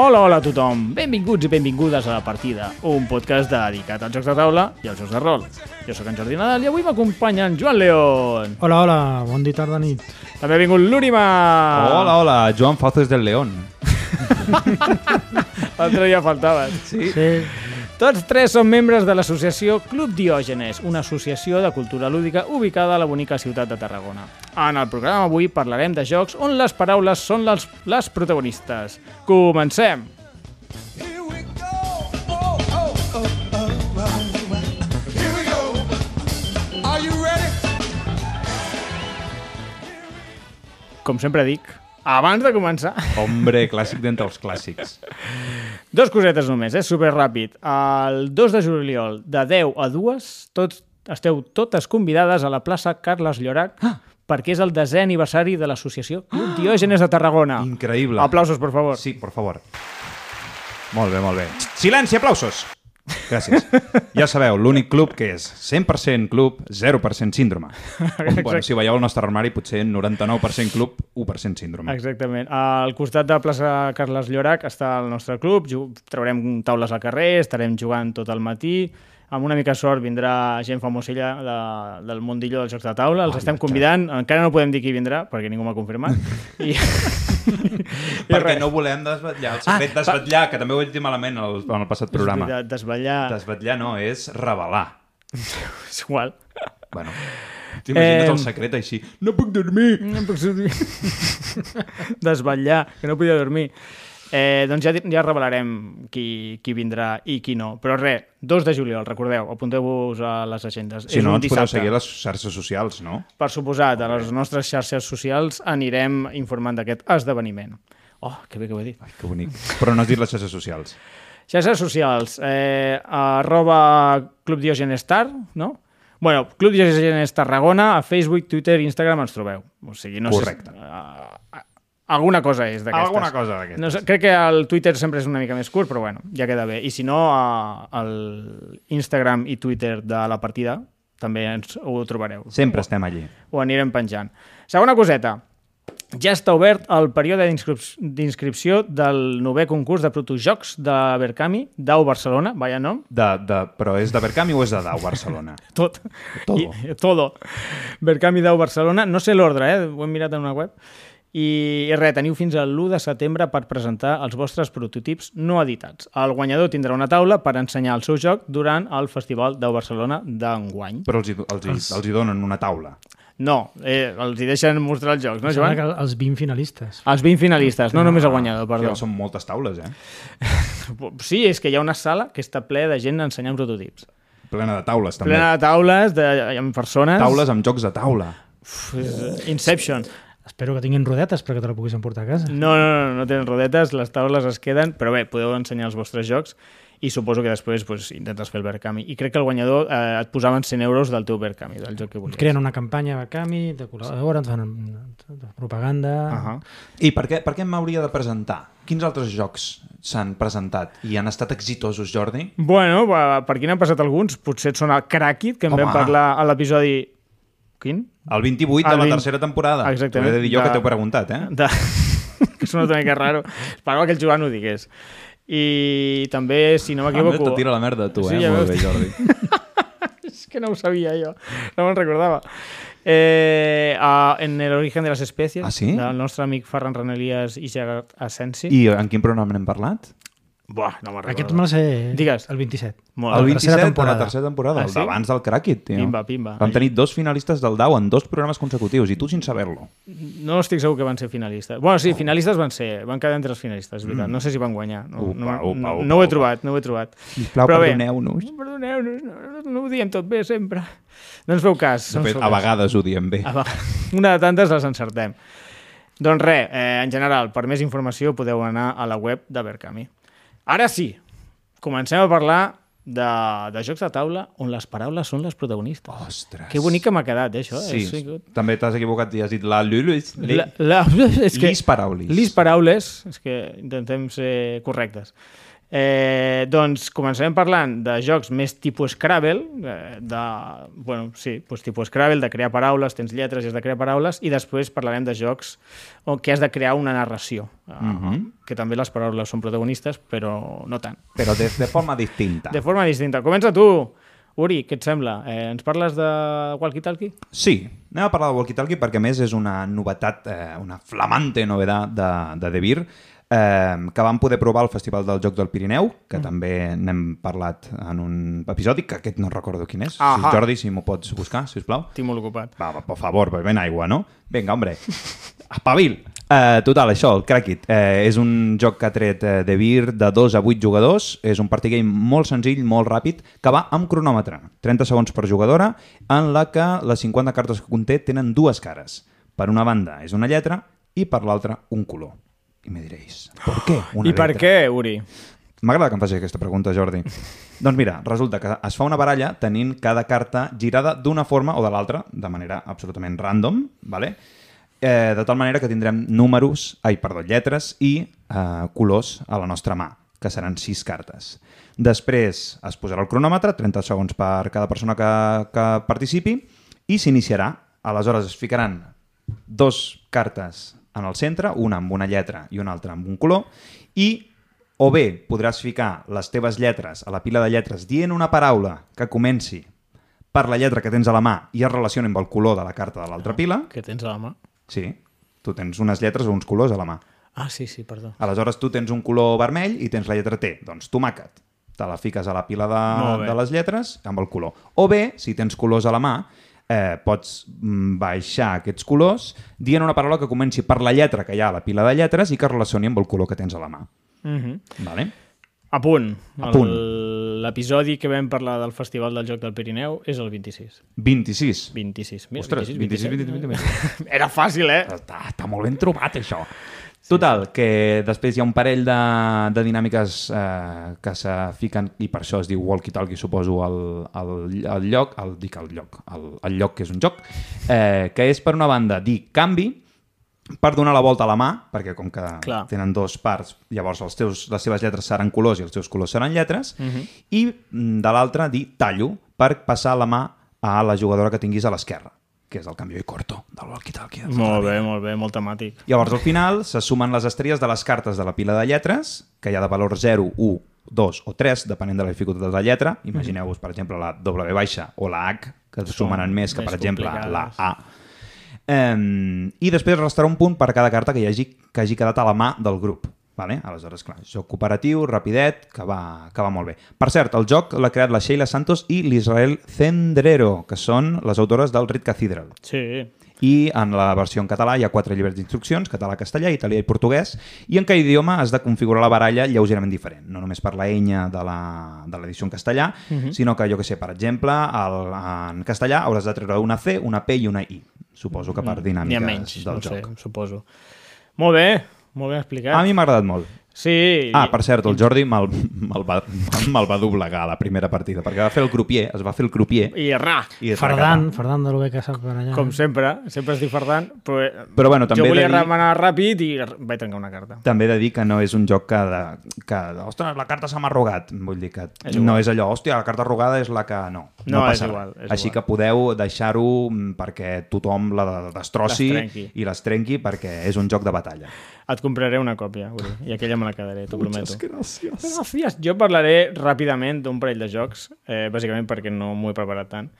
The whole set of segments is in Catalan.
Hola, hola a tothom. Benvinguts i benvingudes a La Partida, un podcast dedicat als jocs de taula i als jocs de rol. Jo sóc en Jordi Nadal i avui m'acompanya en Joan León. Hola, hola, bon dia, tarda, nit. També ha vingut l'Úrima. Hola, hola, Joan Fauces del León. L'altre dia faltaves. Sí. Sí, Tots tres són membres de l'associació Club Diògenes, una associació de cultura lúdica ubicada a la bonica ciutat de Tarragona. En el programa avui parlarem de jocs on les paraules són les, les protagonistes. Comencem! Here we go. Here we go. Are you ready? Com sempre dic, abans de començar, Hombre, clàssic d'entre els clàssics. dos cosetes només, és eh? super ràpid. El 2 de juliol, de 10 a 2, tots, esteu totes convidades a la plaça Carles Llorac perquè és el desè aniversari de l'associació Club Diògenes de Tarragona. Increïble. Aplausos, per favor. Sí, per favor. Molt bé, molt bé. Silenci, aplausos! Gràcies. Ja sabeu, l'únic club que és 100% club, 0% síndrome. Com, bueno, si veieu el nostre armari, potser 99% club, 1% síndrome. Exactament. Al costat de plaça Carles Llorac està el nostre club, traurem taules al carrer, estarem jugant tot el matí, amb una mica de sort vindrà gent famosilla de, del mundillo dels jocs de taula, els estem convidant, encara no podem dir qui vindrà, perquè ningú m'ha confirmat. I, i Perquè res. no volem desvetllar el secret ah, desvetllar, que també ho vaig dir malament al, en el passat programa. Desvetllar... Desvetllar no, és revelar. És igual. Bueno, t'imagines Eh, el secret així. No puc dormir! No puc sortir. Desvetllar, que no podia dormir. Eh, doncs ja, ja revelarem qui, qui vindrà i qui no. Però res, 2 de juliol, recordeu, apunteu-vos a les agendes. Si És no, ens podeu dissabte. seguir a les xarxes socials, no? Per suposat, a les nostres xarxes socials anirem informant d'aquest esdeveniment. Oh, que bé que ho he dit. Ai, que bonic. Però no has dit les xarxes socials. Xarxes socials, eh, arroba Club Diogenes Tar, no? Bueno, Club Diogenes Tarragona, a Facebook, Twitter i Instagram ens trobeu. O sigui, no Correcte. sé... Uh, alguna cosa és d'aquestes. Alguna cosa d'aquestes. No crec que el Twitter sempre és una mica més curt, però bueno, ja queda bé. I si no, a, al Instagram i Twitter de la partida també ens, ho trobareu. Sempre estem allí. Ho anirem penjant. Segona coseta. Ja està obert el període d'inscrip- d'inscripció del novè concurs de protojocs de Berkami, Dau Barcelona, vaya nom, De, de, però és de Berkami o és de Dau, Barcelona? tot. Todo. I, todo. Berkami Dau Barcelona, no sé l'ordre, eh? ho hem mirat en una web. I, i res, teniu fins al 1 de setembre per presentar els vostres prototips no editats. El guanyador tindrà una taula per ensenyar el seu joc durant el Festival Dau Barcelona d'enguany. Però els hi, els, hi, els hi donen una taula. No, eh, els hi deixen mostrar els jocs, no, Joan? que els 20 finalistes. Els 20 finalistes, no només el guanyador, perdó. Que són moltes taules, eh? Sí, és que hi ha una sala que està ple de gent ensenyant prototips. Plena de taules, també. Plena de taules, de, amb persones... Taules amb jocs de taula. Uf, Inception. Espero que tinguin rodetes perquè te la puguis emportar a casa. No, no, no, no tenen rodetes, les taules es queden, però bé, podeu ensenyar els vostres jocs i suposo que després pues, intentes fer el Berkami. I crec que el guanyador eh, et posaven 100 euros del teu Berkami, del joc que volies. Creen una campanya a Cami, de col·laboren, fan de propaganda... Uh -huh. I per què, per què m'hauria de presentar? Quins altres jocs s'han presentat i han estat exitosos, Jordi? Bueno, per aquí n'han passat alguns. Potser et sona Crackit, que en Home. vam parlar a l'episodi... Quin? El 28 de El la 20 tercera temporada. Exactament. T'ho he de dir jo De- que t'he preguntat, eh? de... que sona una mica raro. Esperava que el Joan ho digués. I també, si no Ah, m'equivoco... te tira la merda tu, Sí, eh? ja Molt bé, Jordi. És que no ho sabia jo, no me'n recordava. Eh, a, en el origen de les espècies, Ah, sí? del nostre amic Ferran Ranelies i Gerard Asensi. I en quin programa n'hem parlat? Buah, no me'n. Aquest me la sé Digues. el 27. Molt el bé. 27 de temporada. la tercera temporada, Ah, el sí? d'abans del Crackit, tio. Pimba, pimba. Vam tenir dos finalistes del DAO en dos programes consecutius, i tu sin saber-lo. No estic segur que van ser finalistes. Bueno, sí, finalistes van ser, van quedar entre els finalistes, és veritat. No sé si van guanyar. No, Upa, no, upa, no, upa, no ho he trobat, no ho he trobat. Sisplau, Però bé. perdoneu-nos. Perdoneu-nos, no, no, no ho diem tot bé sempre. No ens feu cas. De no fet, feu a cas. vegades ho diem bé. Una de tantes les encertem. Doncs res, eh, en general, per més informació podeu anar a la web de Berkami. Ara sí, comencem a parlar de, de jocs de taula on les paraules són les protagonistes. Ostres. Que bonic que m'ha quedat, eh, això. Sí, sigut- també t'has equivocat i has dit la Lulus. La, la, és que, Lis paraulis. Lis paraules, és que intentem ser correctes. Eh, doncs començarem parlant de jocs més tipus Scrabble, eh, de, bueno, sí, doncs tipus Scrabble, de crear paraules, tens lletres i has de crear paraules, i després parlarem de jocs on què has de crear una narració, eh, Mhm. que també les paraules són protagonistes, però no tant. Però de, de forma distinta. De forma distinta. Comença tu, Uri, què et sembla? Eh, ens parles de Walkie Talkie? Sí, anem a parlar de Walkie Talkie perquè més és una novetat, eh, una flamante novetat de, de De Beer, eh, que vam poder provar al Festival del Joc del Pirineu, que mm. també n'hem parlat en un episodi, que aquest no recordo quin és. Ahà. Si, Jordi, si m'ho pots buscar, si us plau. Estic molt ocupat. Va, va, per favor, ben aigua, no? Vinga, hombre. Espavil. Uh, total, això, el Crackit. Uh, és un joc que ha tret uh, de Beer de 2 a 8 jugadors. És un party game molt senzill, molt ràpid, que va amb cronòmetre. 30 segons per jugadora, en la que les 50 cartes que conté tenen dues cares. Per una banda és una lletra i per l'altra un color. I me diréis, ¿por qué una I per letra? què, Uri? M'agrada que em faci aquesta pregunta, Jordi. doncs mira, resulta que es fa una baralla tenint cada carta girada d'una forma o de l'altra, de manera absolutament random, vale? eh, de tal manera que tindrem números, ai, perdó, lletres i eh, colors a la nostra mà, que seran sis cartes. Després es posarà el cronòmetre, 30 segons per cada persona que, que participi, i s'iniciarà. Aleshores es ficaran dos cartes en el centre, una amb una lletra i una altra amb un color, i o bé podràs ficar les teves lletres a la pila de lletres dient una paraula que comenci per la lletra que tens a la mà i es relacioni amb el color de la carta de l'altra pila. Què tens a la mà? Sí, tu tens unes lletres o uns colors a la mà. Ah, sí, sí, perdó. Aleshores tu tens un color vermell i tens la lletra T. Doncs tomàquet. Te la fiques a la pila de, de les lletres amb el color. O bé, si tens colors a la mà, eh, pots mm, baixar aquests colors dient una paraula que comenci per la lletra que hi ha a la pila de lletres i que relacioni amb el color que tens a la mà. Mm -hmm. Vale? A punt. A punt. El- L'episodi que vam parlar del Festival del Joc del Pirineu és el 26. 26. 26. Mira, Ostres, 26, 27, 27. Era fàcil, eh? Està, està molt ben trobat, això. Total, que després hi ha un parell de, de dinàmiques eh, que se fiquen, i per això es diu walkie-talkie, suposo, el, el, el lloc, el, dic el lloc, el, el lloc que és un joc, eh, que és per una banda dir canvi, per donar la volta a la mà, perquè com que Clar. tenen dos parts, llavors els teus, les seves lletres seran colors i els teus colors seran lletres, i mm, de l'altra dir tallo, per passar la mà a la jugadora que tinguis a l'esquerra, que és el canvi corto del walkie-talkie. de Molt bé, molt bé, molt temàtic. Llavors, al final, se sumen les estrelles de les cartes de la pila de lletres, que hi ha de valor 0, 1, 2 o 3, depenent de la dificultat de la lletra. Imagineu-vos, per exemple, la W baixa o la H, que es sumen més que, per exemple, la. A. Um, I després restarà un punt per cada carta que hi hagi, que hagi quedat a la mà del grup. Vale? Aleshores, clar, joc cooperatiu, rapidet, que va, que va molt bé. Per cert, el joc l'ha creat la Sheila Santos i l'Israel Zendrero, que són les autores del Rit Cathedral. Sí. I en la versió en català hi ha quatre llibres d'instruccions, català, castellà, italià i portuguès, i en cada idioma has de configurar la baralla lleugerament diferent, no només per la enya de la- de l'edició en castellà, uh -huh. sinó que, jo que sé, per exemple, el, en castellà hauràs de treure una C, una P i una I. Suposo que per N'hi dinàmiques menys, del no joc. sé, suposo. Molt bé, molt ben explicat. A mi m'ha agradat molt. Sí. Ah, per cert, el Jordi me'l me va, me va doblegar a la primera partida, perquè va fer el crupier, es va fer el crupier, I errar. i es va Fardant, Fardant de que sap per allà. Com sempre, sempre estic fardant, però, eh, Però bueno, també jo volia dir- remenar ràpid i vaig trencar una carta. També he de dir que no és un joc que, de, que ostres, la carta se m'ha arrugat. Vull dir que És no igual. és allò, hòstia, la carta arrugada és la que... No, no, No, passa és igual, és Així igual. que podeu deixar-ho mm, perquè tothom la de- destrossi Les i les trenqui perquè és un joc de batalla. Et compraré una còpia, Uri, i aquella me la quedaré, t'ho prometo. gràcies. Gràcies. Jo parlaré ràpidament d'un parell de jocs, eh, bàsicament perquè no m'ho he preparat tant.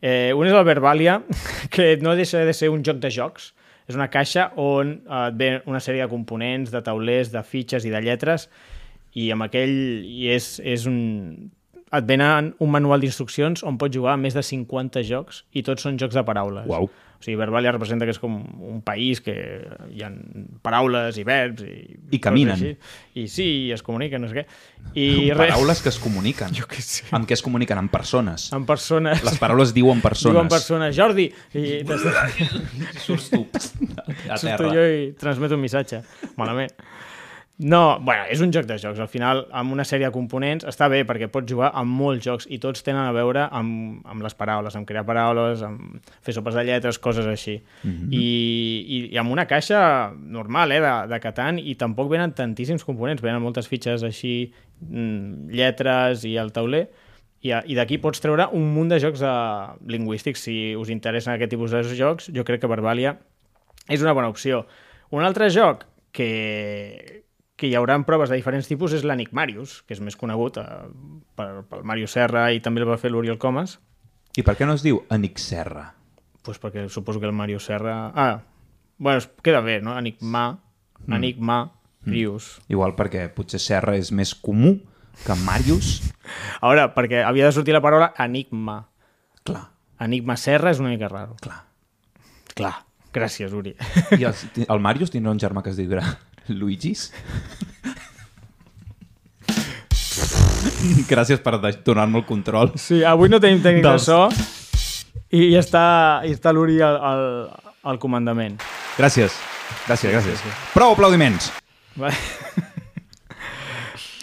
Eh, un és el Verbalia, que no deixa de ser un joc de jocs. És una caixa on eh, et ve una sèrie de components, de taulers, de fitxes i de lletres, i amb aquell i és, és un... et venen un manual d'instruccions on pots jugar a més de 50 jocs i tots són jocs de paraules. Uau. O sigui, Verbalia representa que és com un país que hi ha paraules i verbs i, I caminen. així. I sí, i es comuniquen, no sé què. I res, Paraules que es comuniquen. Jo què sé. Amb què es comuniquen? Amb persones. amb persones. Les paraules diuen persones. Diuen persones. Jordi! I. Surts tu a surto terra. jo i transmeto un missatge. Malament. No, bueno, és un joc de jocs. Al final, amb una sèrie de components, està bé perquè pots jugar amb molts jocs i tots tenen a veure amb, amb les paraules, amb crear paraules, amb fer sopes de lletres, coses així. Mm. -hmm. I, i, I amb una caixa normal, eh, de, de Catan, i tampoc venen tantíssims components, venen moltes fitxes així mm, lletres i el tauler, i, i d'aquí pots treure un munt de jocs de lingüístics. Si us interessen aquest tipus de jocs, jo crec que Verbalia és una bona opció. Un altre joc que, que hi haurà proves de diferents tipus és l'Enigmarius, que és més conegut eh, per, pel Mario Serra i també el va fer l'Oriol Comas, I per què no es diu Anic Serra? pues perquè suposo que el Mario Serra... Ah, bueno, queda bé, no? Enigma, Enigma, Rius. Igual perquè potser Serra és més comú que Màrius. A veure, perquè havia de sortir la paraula enigma. Clar, Enigma Serra és una mica raro. clar. Clar. Gràcies, Uri. I el, el Màrius tindrà un germà que es dirà Luigis? Gràcies per de- donar-me el control. Sí, avui no tenim tècnic de Dels- so i, i està, i està l'Uri al, al, al comandament. Gràcies. Gràcies, gràcies. Prou aplaudiments. Va.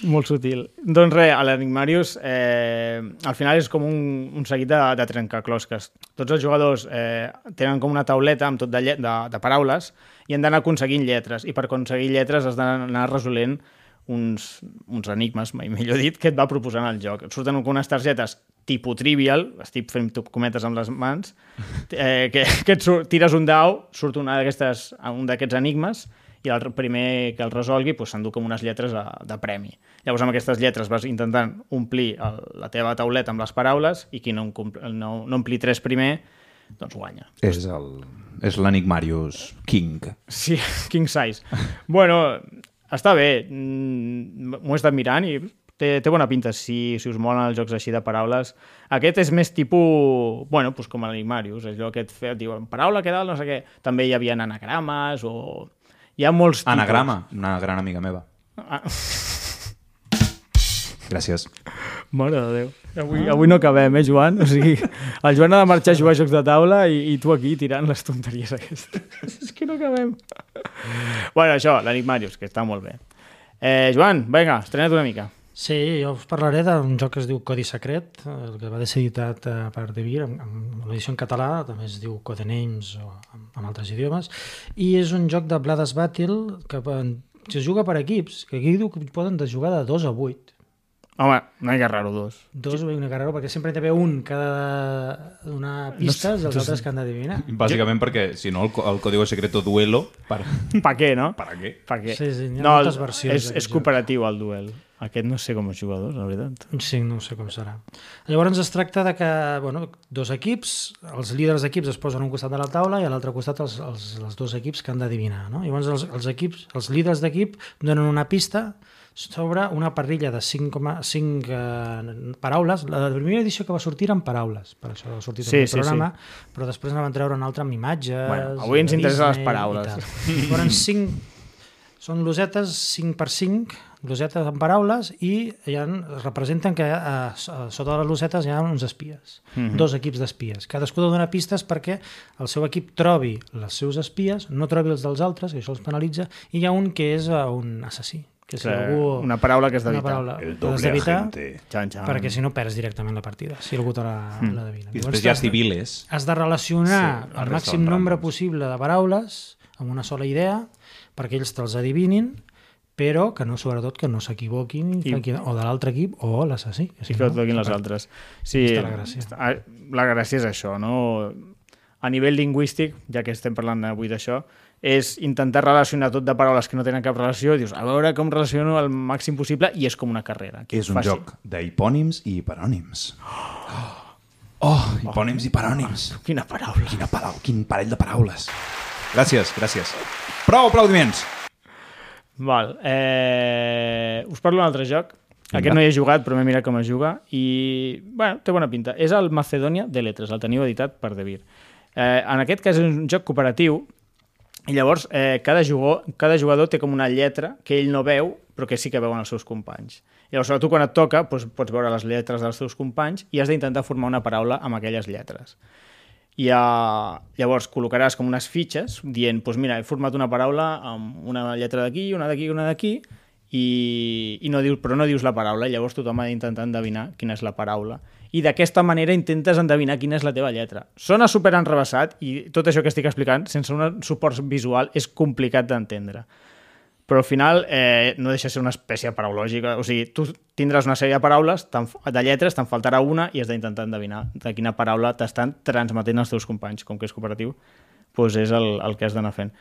Molt sutil. Doncs res, l'Enigmarius eh, al final és com un, un seguit de, de trencaclosques. Tots els jugadors eh, tenen com una tauleta amb tot de, de, de paraules i han d'anar aconseguint lletres. I per aconseguir lletres has d'anar resolent uns, uns enigmes, mai millor dit, que et va proposant el joc. Et surten unes targetes tipus trivial, estic fent cometes amb les mans, eh, que, que et surt, tires un dau, surt una un d'aquests enigmes i el primer que el resolgui doncs, s'endú com unes lletres de, de premi. Llavors amb aquestes lletres vas intentant omplir el, la teva tauleta amb les paraules i qui no, no, no ompli tres primer, doncs guanya. És el és l'Enigmarius King. Sí, king size. bueno, està bé. Mm, M'ho he estat mirant i té, té bona pinta si, si us molen els jocs així de paraules. Aquest és més tipus, bueno, doncs com l'Enigmarius, és allò que et, fe, et diuen paraula que dalt, no sé què. També hi havia anagrames o... Hi ha molts tipus. Anagrama, una gran amiga meva. Ah, Gràcies. mare de Déu. Avui, avui no acabem, eh, Joan? O sigui, el Joan ha de marxar a jugar a jocs de taula i, i tu aquí tirant les tonteries aquestes. És que no acabem. bueno, això, l'Enigmarius, que està molt bé. Eh, Joan, vinga, estrena't una mica. Sí, jo us parlaré d'un joc que es diu Codi Secret, el que va ser editat eh, per Devir, amb, amb l'edició en català, també es diu Codenames o amb, amb altres idiomes, i és un joc de Blades Battle que es juga per equips, que aquí diu que poden de jugar de 2 a 8. Home, no hi ha raro, dos. Dos o una carrera, perquè sempre hi ha d'haver un que ha de donar pistes i els altres que han d'adivinar. Bàsicament perquè, si no, el, el Código Secreto Duelo... Per... Pa què, no? Per què? Pa què? Sí, sí, n'hi ha no, moltes versions És, és cooperatiu, el duel. Aquest no sé com els jugadors, la veritat. Sí, no sé com serà. Llavors es tracta de que bueno, dos equips, els líders d'equips es posen a un costat de la taula i a l'altre costat els, els, els dos equips que han d'adivinar. No? Llavors els, els, equips, els líders d'equip donen una pista sobre una parrilla de 5, eh, paraules. La primera edició que va sortir eren paraules, per això ha sortit Sí, sí, el sí, programa, però després en van treure una altra amb imatges... Bueno, avui ens de interessen les paraules. Llavors, 5, són losetes 5 per 5, losetes amb paraules, i es representen que a, a, sota de les losetes hi ha uns espies, dos equips d'espies. Cadascú de donar pistes perquè el seu equip trobi els seus espies, no trobi els dels altres, que això els penalitza, i hi ha un que és eh, un assassí. Que si algú... una paraula que has d'evitar. El doble agente. Xan, xan. perquè si no perds directament la partida, si algú te la, la devina. I Llavors després hi ha civiles. Has de relacionar Sí, el resta màxim nombre randoms. possible de paraules amb una sola idea perquè ells te'ls adivinin però que no, sobretot, que no s'equivoquin I- o de l'altre equip o l'assassí. que I si que no, toquin les altres. Sí, la gràcia. està- La gràcia és això, no? A nivell lingüístic, ja que estem parlant avui d'això, és intentar relacionar tot de paraules que no tenen cap relació, dius, a veure com relaciono el màxim possible, i és com una carrera. que És un faci- joc d'hipònims i hiperònims. Oh, hipònims i hiperònims. Quina paraula. Quina palau, quin parell de paraules. Gràcies, gràcies. Prou aplaudiments. Val. Eh... Us parlo d'un altre joc. Vinga. Aquest no hi he jugat, però m'he mirat com es juga i, bueno, té bona pinta. És el Macedònia de Letres, el teniu editat per Devir. Eh, en aquest cas és un joc cooperatiu i llavors eh, cada, jugador, cada jugador té com una lletra que ell no veu, però que sí que veuen els seus companys. Llavors, tu quan et toca, doncs, pots veure les lletres dels teus companys i has d'intentar formar una paraula amb aquelles lletres. I uh, llavors col·locaràs com unes fitxes dient, doncs mira, he format una paraula amb una lletra d'aquí, una d'aquí, una d'aquí, i, i no dius, però no dius la paraula, llavors tothom ha d'intentar endevinar quina és la paraula. I d'aquesta manera intentes endevinar quina és la teva lletra. Sona super enrevessat i tot això que estic explicant, sense un suport visual, és complicat d'entendre. Però al final eh, no deixa de ser una espècie paraulògica. O sigui, tu tindràs una sèrie de paraules, de lletres, te'n faltarà una i has d'intentar endevinar de quina paraula t'estan transmetent els teus companys. Com que és cooperatiu, doncs és el, el que has d'anar fent.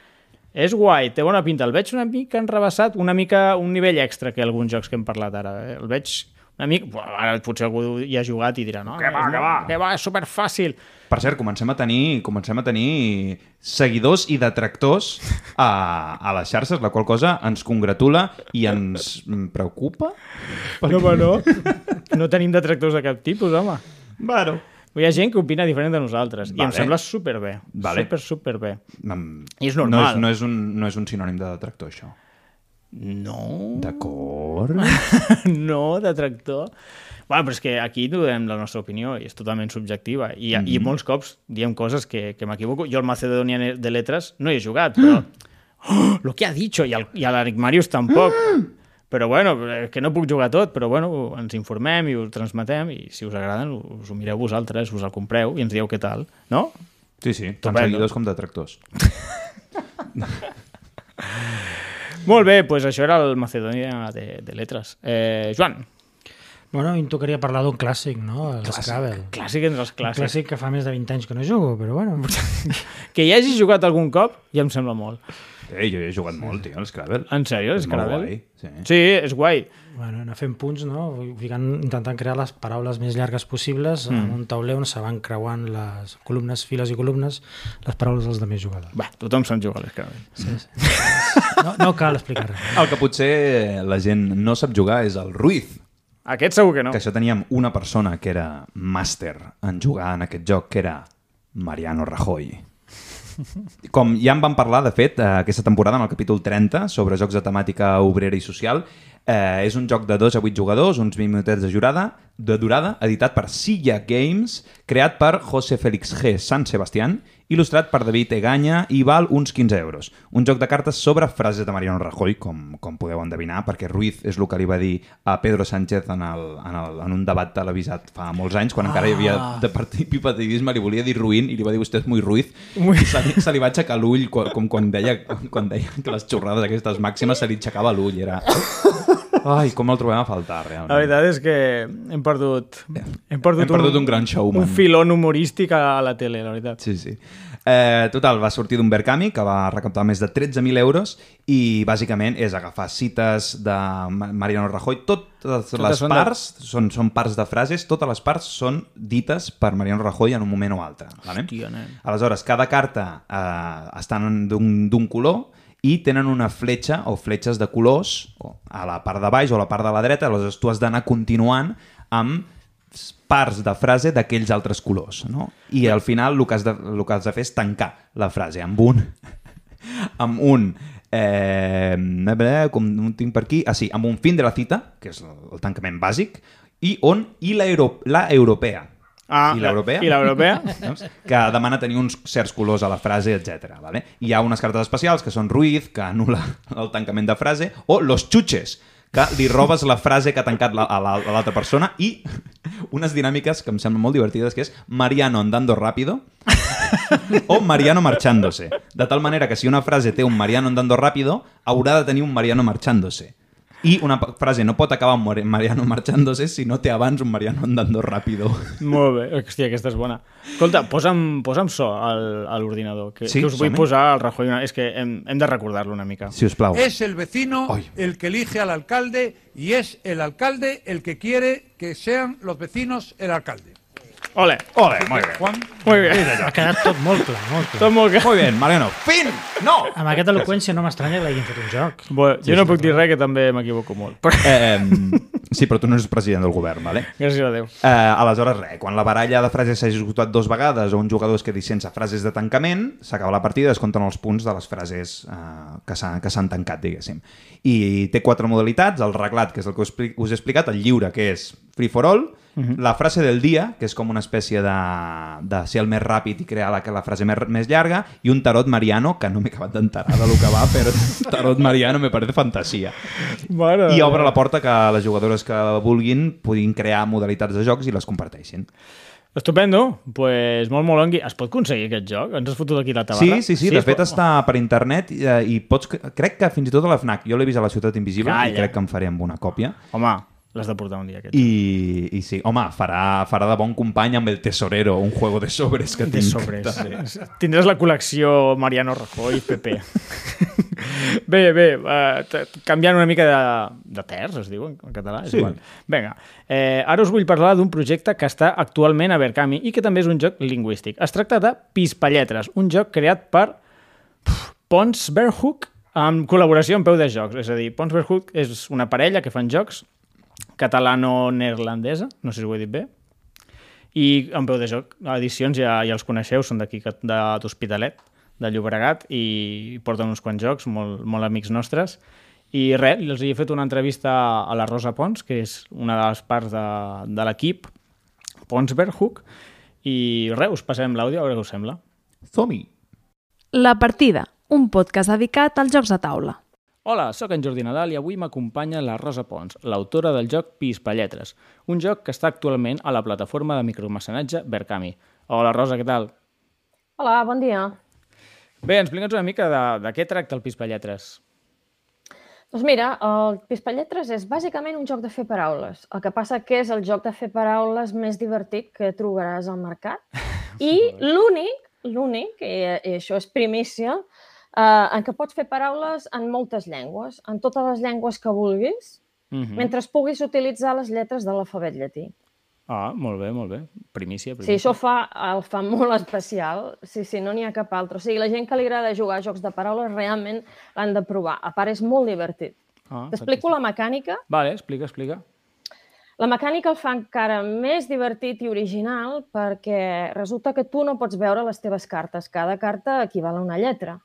És guai, té bona pinta. El veig una mica enrebaçat, una mica un nivell extra que alguns jocs que hem parlat ara. Eh? El veig una mica... Buah, Ara potser algú hi ha jugat i dirà no, que va, que va, que va, és superfàcil. Per cert, comencem a tenir, comencem a tenir seguidors i detractors a, a les xarxes, la qual cosa ens congratula i ens preocupa. No, home, no. No tenim detractors de cap tipus, home. Bueno. Hi ha gent que opina diferent de nosaltres i em Vale. sembla superbé. Vale. Super, superbé. Mm, I és No normal. és, no, és un, no és un sinònim de detractor, això. No, D'acord. no, detractor. Bueno, però és que aquí donem la nostra opinió i és totalment subjectiva. I, mm -hmm. i molts cops diem coses que, que m'equivoco. Jo el Macedonia de Letres no hi he jugat, però... Oh, lo que ha dicho! I, el, i a l'Eric Marius tampoc. Però bueno, eh, que no puc jugar tot, però bueno, ens informem i ho transmetem i si us agraden us ho mireu vosaltres, us el compreu i ens dieu què tal, no? Sí, sí, tant seguidors com detractors. Molt bé, doncs això era el Macedonia de, de Letres. Eh, Joan, Bueno, a mi em tocaria parlar d'un clàssic, no? El Scrabble. clàssic entre els Un clàssics. clàssic que fa més de 20 anys que no jugo, però bueno. Que hi hagis jugat algun cop ja em sembla molt. Ei, jo he jugat molt, tio, al Scrabble. En sèrio, És Scrabble? guai, sí. Sí, és guai. Bueno, anar fent punts, no? Ficant, intentant crear les paraules més llargues possibles mm. en un tauler on se van creuant les columnes, files i columnes, les paraules dels altres jugadors. Va, tothom se'n juga a l'Scrabble. Sí, sí. No, no cal explicar res. El que potser la gent no sap jugar és el Ruiz, Aquest segur que no. que això teníem una persona que era màster en jugar en aquest joc, que era Mariano Rajoy. Com ja en vam parlar, de fet, eh, aquesta temporada, en el capítol 30, sobre jocs de temàtica obrera i social, eh, és un joc de 2 a 8 jugadors, uns 20 minutets de durada, de durada, editat per Silla Games, creat per José Félix G. San Sebastián, il·lustrat per David Egaña i val uns 15 euros. Un joc de cartes sobre frases de Mariano Rajoy, com, com podeu endevinar, perquè Ruiz és el que li va dir a Pedro Sánchez en, el, en, el, en un debat televisat fa molts anys, quan encara hi havia de partit bipartidisme, li volia dir Ruin i li va dir vostè és muy Ruiz, Muy- i se li, se li va aixecar l'ull com quan deia, quan deia que les xorrades aquestes màximes se li aixecava l'ull, era... Ai, com el trobem a faltar, realment. La veritat és que hem perdut... Hem perdut, Hem perdut un gran showman. Un filon humorístic a la tele, la veritat. Sí, sí. Eh, total, va sortir d'un Berkami que va recaptar més de 13.000 euros i bàsicament és agafar cites de Ma- Mariano Rajoy. Totes, les són de- parts són, són parts de frases, totes les parts són dites per Mariano Rajoy en un moment o altre. Vale? Hòstia, nen. Aleshores, cada carta eh, estan d'un d'un color i tenen una fletxa o fletxes de colors a la part de baix o a la part de la dreta, aleshores tu has d'anar continuant amb parts de frase d'aquells altres colors, no? I al final el que, has de, el que has de fer és tancar la frase amb un... amb un... Eh, com ho tinc per aquí? Ah, sí, amb un fin de la cita, que és el, el tancament bàsic, i on i la, euro, la europea. Ah, I l'europea? I l'europea? Que demana tenir uns certs colors a la frase, etc. Vale? I hi ha unes cartes especials que són Ruiz, que anula el tancament de frase, o Los Chuches, que li robes la frase que ha tancat la- a l'altra persona, i unes dinàmiques que em semblen molt divertides, que és Mariano andando rápido o Mariano marchándose. De tal manera que si una frase té un Mariano andando rápido, haurà de tenir un Mariano marchándose. I una frase no pot acabar Mariano marchándose si no té abans un Mariano andando rápido. Molt bé. Hòstia, aquesta és bona. Escolta, posa'm, posa'm so al, a l'ordinador, que, Sí, que us vull posar al Rajoy. una- És que hem, hem de recordar-lo una mica. Si us plau. Es el vecino el que elige al alcalde y es el alcalde el que quiere que sean los vecinos el alcalde. Ole, Ole, molt bé. Juan, molt bé. Ha quedat tot molt clar, molt clar. Tot molt clar. Muy bien, Mariano. Fin! No! Amb aquesta eloqüència no m'estranya que l'hagin fet un joc. Bueno, jo no puc dir res, que també m'equivoco molt. Però, Eh, em, sí, però tu no ets president del govern, vale? gràcies a Déu. Eh, aleshores, res, quan la baralla de frases s'hagi esgotat dos vegades o un jugador es quedi sense frases de tancament, s'acaba la partida i es compten els punts de les frases eh, que s'han que s'han tancat, diguéssim. I té quatre modalitats, el reglat, que és el que us he explicat, el lliure, que és free for all, la frase del dia, que és com una espècie de, de ser el més ràpid i crear la, la frase més, més llarga, i un tarot mariano, que no m'he acabat d'enterar de lo que va, però tarot mariano me parece fantasia. Mare I obre la porta que les jugadores que vulguin puguin crear modalitats de jocs i les comparteixin. Estupendo, pues molt molongui. Es pot aconseguir aquest joc? Ens has fotut aquí la Sí, tabarra? sí, sí, de fet pot- està per internet i, eh, i pots... Crec que fins i tot a la FNAC, jo l'he vist a la Ciutat Invisible Calla. i crec que em faré amb una còpia. Home, l'has de portar un dia, aquest. I, i sí, home, farà, farà de bon company amb el Tesorero, un juego de sobres que De tinc. sobres, sí. Tindràs la col·lecció Mariano Rajoy, PP. bé, bé, uh, canviant una mica de, de terç, es diu en, en català. És Sí. igual. Vinga, eh, ara us vull parlar d'un projecte que està actualment a Berkami i que també és un joc lingüístic. Es tracta de Pispalletres, un joc creat per Pons Verhoek amb col·laboració amb Peu de Jocs. És a dir, Pons Verhoek és una parella que fan jocs catalano-neerlandesa, no sé si ho he dit bé, i en peu de joc, edicions ja, ja els coneixeu, són d'aquí, de d'Hospitalet, de Llobregat, i porten uns quants jocs, molt, molt amics nostres. I res, els he fet una entrevista a la Rosa Pons, que és una de les parts de, de l'equip, Pons Verhoek, i res, us passem l'àudio, a veure què us sembla. Zomi. La partida, un podcast dedicat als jocs de taula. Hola, sóc en Jordi Nadal i avui m'acompanya la Rosa Pons, l'autora del joc Pispalletres, un joc que està actualment a la plataforma de micromecenatge Berkami. Hola, Rosa, què tal? Hola, bon dia. Bé, explica'ns una mica de, de què tracta el Pispalletres. Doncs mira, el Pispalletres és bàsicament un joc de fer paraules. El que passa que és el joc de fer paraules més divertit que trobaràs al mercat. I l'únic, l'únic, i això és primícia, eh, en què pots fer paraules en moltes llengües, en totes les llengües que vulguis, Mm -hmm. mentre puguis utilitzar les lletres de l'alfabet llatí. Ah, molt bé, molt bé. Primícia, Sí, primícia. això fa, el fa molt especial. Sí, sí, no n'hi ha cap altre. O sigui, la gent que li agrada jugar a jocs de paraules realment l'han de provar. A part, és molt divertit. Ah, T'explico la mecànica. Vale, explica, explica. La mecànica el fa encara més divertit i original perquè resulta que tu no pots veure les teves cartes. Cada carta equival a una lletra.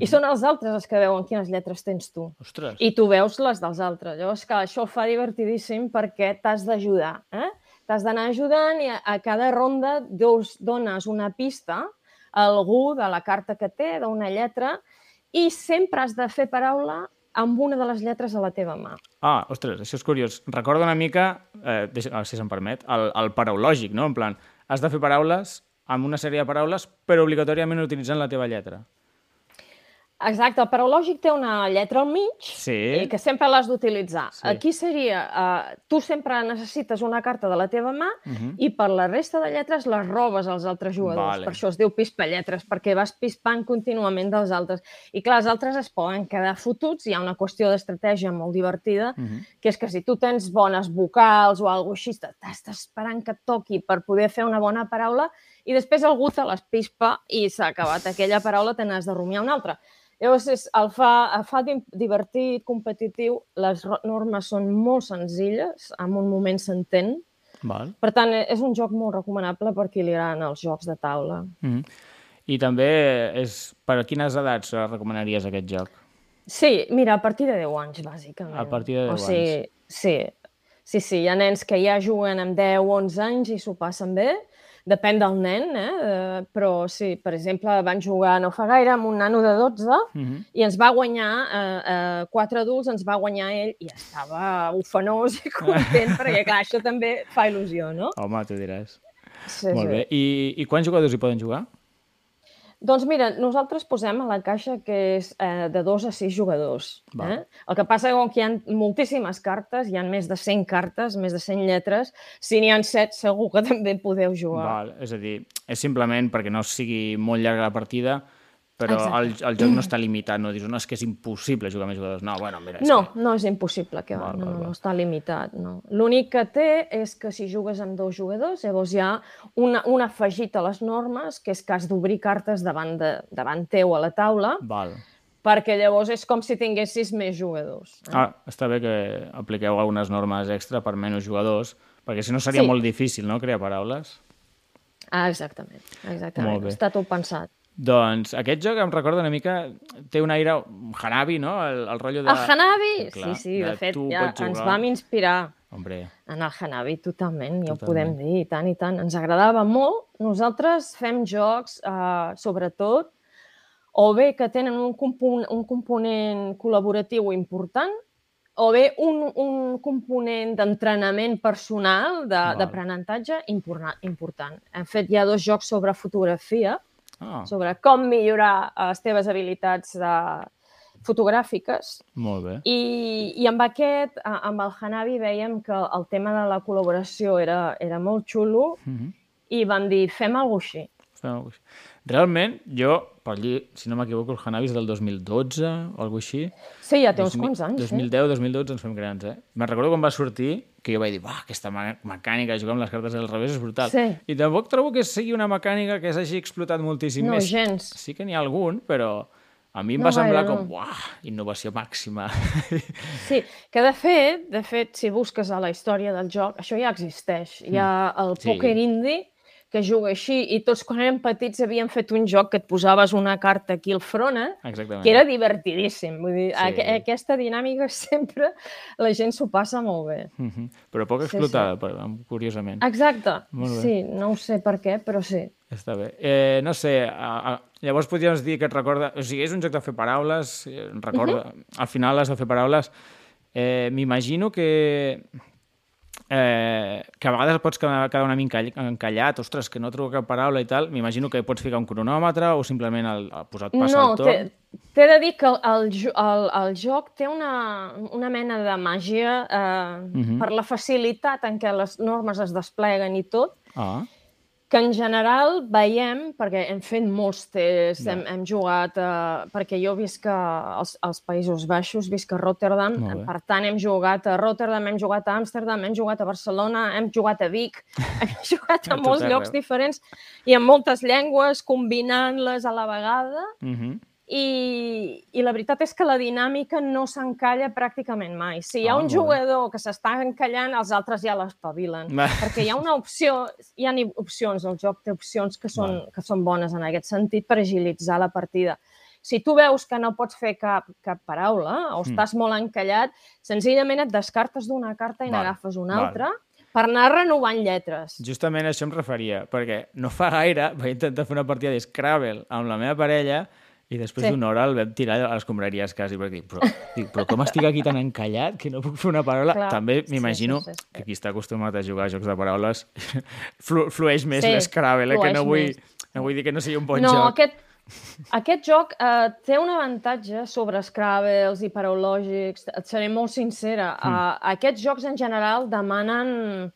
I són els altres els que veuen quines lletres tens tu. Ostres. I tu veus les dels altres. Llavors, clar, això ho fa divertidíssim perquè t'has d'ajudar. Eh? T'has d'anar ajudant i a, a cada ronda dos, dones una pista a algú de la carta que té, d'una lletra, i sempre has de fer paraula amb una de les lletres a la teva mà. Ah, ostres, això és curiós. Recorda una mica, eh, deixa, si se'm permet, el, el paraulògic, no? En plan, has de fer paraules amb una sèrie de paraules, però obligatòriament utilitzant la teva lletra. Exacte, el paraulògic té una lletra al mig Sí. i que sempre l'has d'utilitzar. Sí. Aquí seria, uh, tu sempre necessites una carta de la teva mà Mhm. i per la resta de lletres les robes als altres jugadors. Vale. Per això es diu pispalletres, perquè vas pispant contínuament dels altres. I clar, els altres es poden quedar fotuts, hi ha una qüestió d'estratègia molt divertida, Mhm. que és que si tu tens bones vocals o alguna així, t'estàs esperant que et toqui per poder fer una bona paraula i després algú te les pispa i s'ha acabat aquella paraula, te n'has de rumiar una altra. Llavors, és, el fa, el fa di- divertit, competitiu, les normes són molt senzilles, en un moment s'entén. Per tant, eh, és un joc molt recomanable per qui li agraden els jocs de taula. Mm -hmm. I també és per a quines edats recomanaries aquest joc? Sí, mira, a partir de 10 anys, bàsicament. A partir de 10 o sigui, Sí, sí, sí, hi ha nens que ja juguen amb 10 o 11 anys i s'ho passen bé, depèn del nen, eh? eh? però sí, per exemple, van jugar no fa gaire amb un nano de 12 Mm -hmm. i ens va guanyar, eh, eh, quatre adults ens va guanyar ell i estava ufanós i content, perquè clar, això també fa il·lusió, no? Home, tu diràs. Sí, Molt bé. I, I quants jugadors hi poden jugar? Doncs mira, nosaltres posem a la caixa que és eh, de dos a sis jugadors. Val. Eh? El que passa és que hi ha moltíssimes cartes, hi ha més de 100 cartes, més de 100 lletres. Si n'hi ha 7, segur que també podeu jugar. Val. És a dir, és simplement perquè no sigui molt llarga la partida, però el, el joc no està limitat, no dius, no, és que és impossible jugar més jugadors. No, bueno, mira, és No, que... no és impossible, que va, Val, no, val, no, val. no està limitat. No. L'únic que té és que si jugues amb dos jugadors, llavors hi ha una, un afegit a les normes, que és que has d'obrir cartes davant, de, davant teu a la taula, Val. perquè llavors és com si tinguessis més jugadors. Eh? Ah, està bé que apliqueu algunes normes extra per menys jugadors, perquè si no seria Sí. molt difícil, no?, crear paraules. Ah, exactament, exactament. Està tot pensat. Doncs aquest joc em recorda una mica... Té un aire Hanabi, no? El, el rotllo de... El Hanabi? Clar, sí, sí, de de fet, ja ens vam inspirar Hombre, en el Hanabi, totalment, ja ho podem dir, i tant, i tant. Ens agradava molt. Nosaltres fem jocs, eh, sobretot, o bé que tenen un, compon un component col·laboratiu important, o bé un, un component d'entrenament personal, de- d'aprenentatge important, important. Hem fet ja dos jocs sobre fotografia, Ah, sobre com millorar eh, les teves habilitats de, fotogràfiques molt bé. i, i amb aquest, amb el Hanabi, veiem que el tema de la col·laboració era, era molt xulo Mhm. i vam dir, fem alguna cosa així. Fem alguna cosa així. Realment, jo, per allí, si no m'equivoco, el Hanabi és del 2012 o alguna així. Sí, ja té uns 2000 quants anys. 2010, 2012 ens fem grans, eh? Me'n recordo quan va sortir que jo vaig dir, va, aquesta me- mecànica de jugar amb les cartes al revés és brutal. Sí. I tampoc trobo que sigui una mecànica que s'hagi explotat moltíssim No, més. gens. Sí que n'hi ha algun, però a mi em No va semblar gaire, com, no. uah, innovació màxima. Sí, que de fet, de fet, si busques a la història del joc, això ja existeix. Hi ha el. Sí. poker indie, que juga així, i tots quan érem petits havíem fet un joc que et posaves una carta aquí al front, eh? Exactament. que era divertidíssim. Vull dir, Sí. sí. aqu aquesta dinàmica sempre la gent s'ho passa molt bé. Mhm. Però poc Sí, sí. explotada, per- curiosament. Exacte. Sí, no ho sé per què, però sí. Està bé. Eh, no sé, a, a, llavors podríem dir que et recorda... O sigui, és un joc de fer paraules, eh, recorda... Al final has de fer paraules. Eh, M'imagino que... Eh, que a vegades pots quedar, una mica encall- encallat, ostres, que no trobo cap paraula i tal, m'imagino que pots ficar un cronòmetre o simplement el, el posat passa No, el torn. t'he de dir que el, el, el, joc té una, una mena de màgia eh, Mhm. per la facilitat en què les normes es despleguen i tot, Ah, que en general veiem, perquè hem fet molts tests, Ja. hem, hem jugat, eh, perquè jo visc als, als Països Baixos, visc a Rotterdam, per tant hem jugat a Rotterdam, hem jugat a Amsterdam, hem jugat a Barcelona, hem jugat a Vic, hem jugat A molts llocs diferents i amb moltes llengües, combinant-les a la vegada, mhm. I, i la veritat és que la dinàmica no s'encalla pràcticament mai. Si hi ha Ah, un jugador que s'està encallant, els altres ja l'espavilen. Perquè hi ha una opció, hi ha opcions, el joc té opcions que són, que són bones en aquest sentit per agilitzar la partida. Si tu veus que no pots fer cap, cap paraula o Mm. estàs molt encallat, senzillament et descartes d'una carta i n'agafes una val. altra per anar renovant lletres. Justament a això em referia, perquè no fa gaire vaig intentar fer una partida d'Scrabble amb la meva parella i després Sí. d'una hora el vam tirar a les escombraries quasi, perquè dic, però, dic, però com estic aquí tan encallat que no puc fer una paraula? Clar, També sí, m'imagino sí, sí, sí. que qui està acostumat a jugar a jocs de paraules flu flueix més Sí, l'Scrabble, eh, que no vull, més. no vull dir que no sigui un bon no, joc. aquest, aquest joc eh, té un avantatge sobre Scrabbles i paraulògics. Et seré molt sincera. Mm. Uh, aquests jocs en general demanen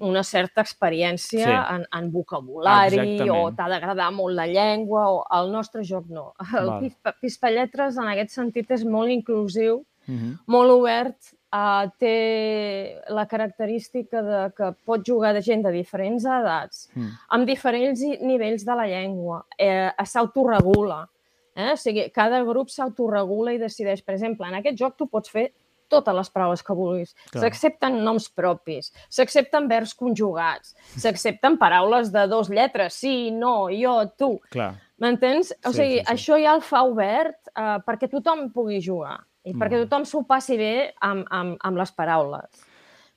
una certa experiència Sí. en, en vocabulari Exactament. o t'ha d'agradar molt la llengua o el nostre joc no. El. Pispa, Pispalletres en aquest sentit és molt inclusiu, Mhm. molt obert, uh, té la característica de que pot jugar de gent de diferents edats, Mm. amb diferents nivells de la llengua, eh, s'autoregula. Eh? O sigui, cada grup s'autoregula i decideix. Per exemple, en aquest joc tu pots fer totes les paraules que vulguis. S'accepten noms propis, s'accepten verbs conjugats, s'accepten paraules de dos lletres, sí, no, jo, tu. M'entens? O Sí, sigui, sí, sí. això ja el fa obert eh, perquè tothom pugui jugar i perquè bé. tothom s'ho passi bé amb, amb, amb les paraules.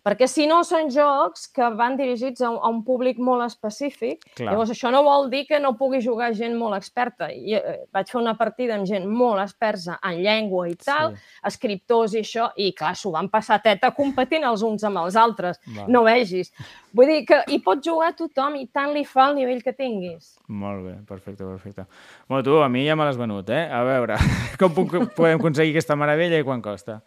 Perquè si no són jocs que van dirigits a un, a un públic molt específic, Clar. llavors això no vol dir que no pugui jugar gent molt experta. I, eh, vaig fer una partida amb gent molt experta en llengua i tal, Sí. escriptors i això, i clar, s'ho van passar teta competint els uns amb els altres. Va. No vegis. Vull dir que hi pot jugar tothom i tant li fa el nivell que tinguis. Molt bé, perfecte, perfecte. Bueno, tu, a mi ja me l'has venut, eh? A veure, com puc, podem aconseguir aquesta meravella i quan costa?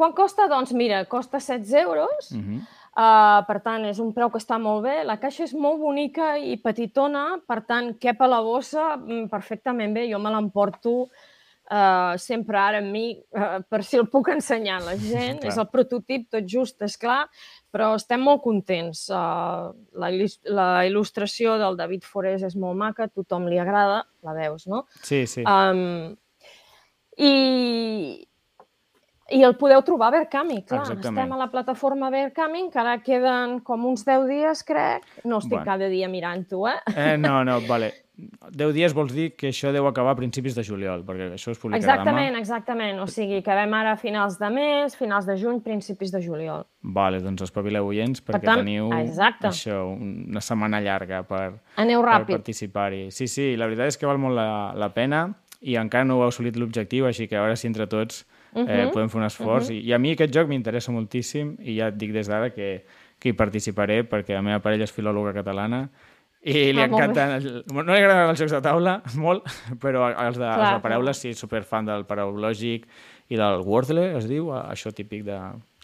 Quan costa? Doncs mira, costa 16 euros. Uh -huh. Uh, per tant, és un preu que està molt bé. La caixa és molt bonica i petitona, per tant, cap a la bossa mm, perfectament bé. Jo me l'emporto uh, sempre ara amb mi uh, per si el puc ensenyar a la gent. Clar. és el prototip, tot just, és clar, però estem molt contents. Uh, la, la il·lustració del David Forés és molt maca, tothom li agrada, la veus, no? Sí, sí. Um, i, I el podeu trobar a Verkami, clar. Exactament. Estem a la plataforma Verkami, encara queden com uns 10 dies, crec. No estic Bueno. cada dia mirant-ho, eh? Eh, no, no, vale. 10 dies vols dir que això deu acabar a principis de juliol, perquè això es publicarà Exactament, demà. exactament. O sigui, acabem ara a finals de mes, finals de juny, principis de juliol. Vale, doncs espavileu oients perquè tant, teniu exacte. això, una setmana llarga per, Aneu per ràpid. participar-hi. Sí, sí, la veritat és que val molt la, la pena i encara no heu assolit l'objectiu, així que a veure si entre tots eh, Mhm, podem fer un esforç. I, I a mi aquest joc m'interessa moltíssim i ja et dic des d'ara que, que hi participaré perquè la meva parella és filòloga catalana i li Ah, encanten... el- No li agraden els jocs de taula, molt, però els de, els Clar, de paraules sí, superfan del paraulògic i del Wordle, es diu, això típic de...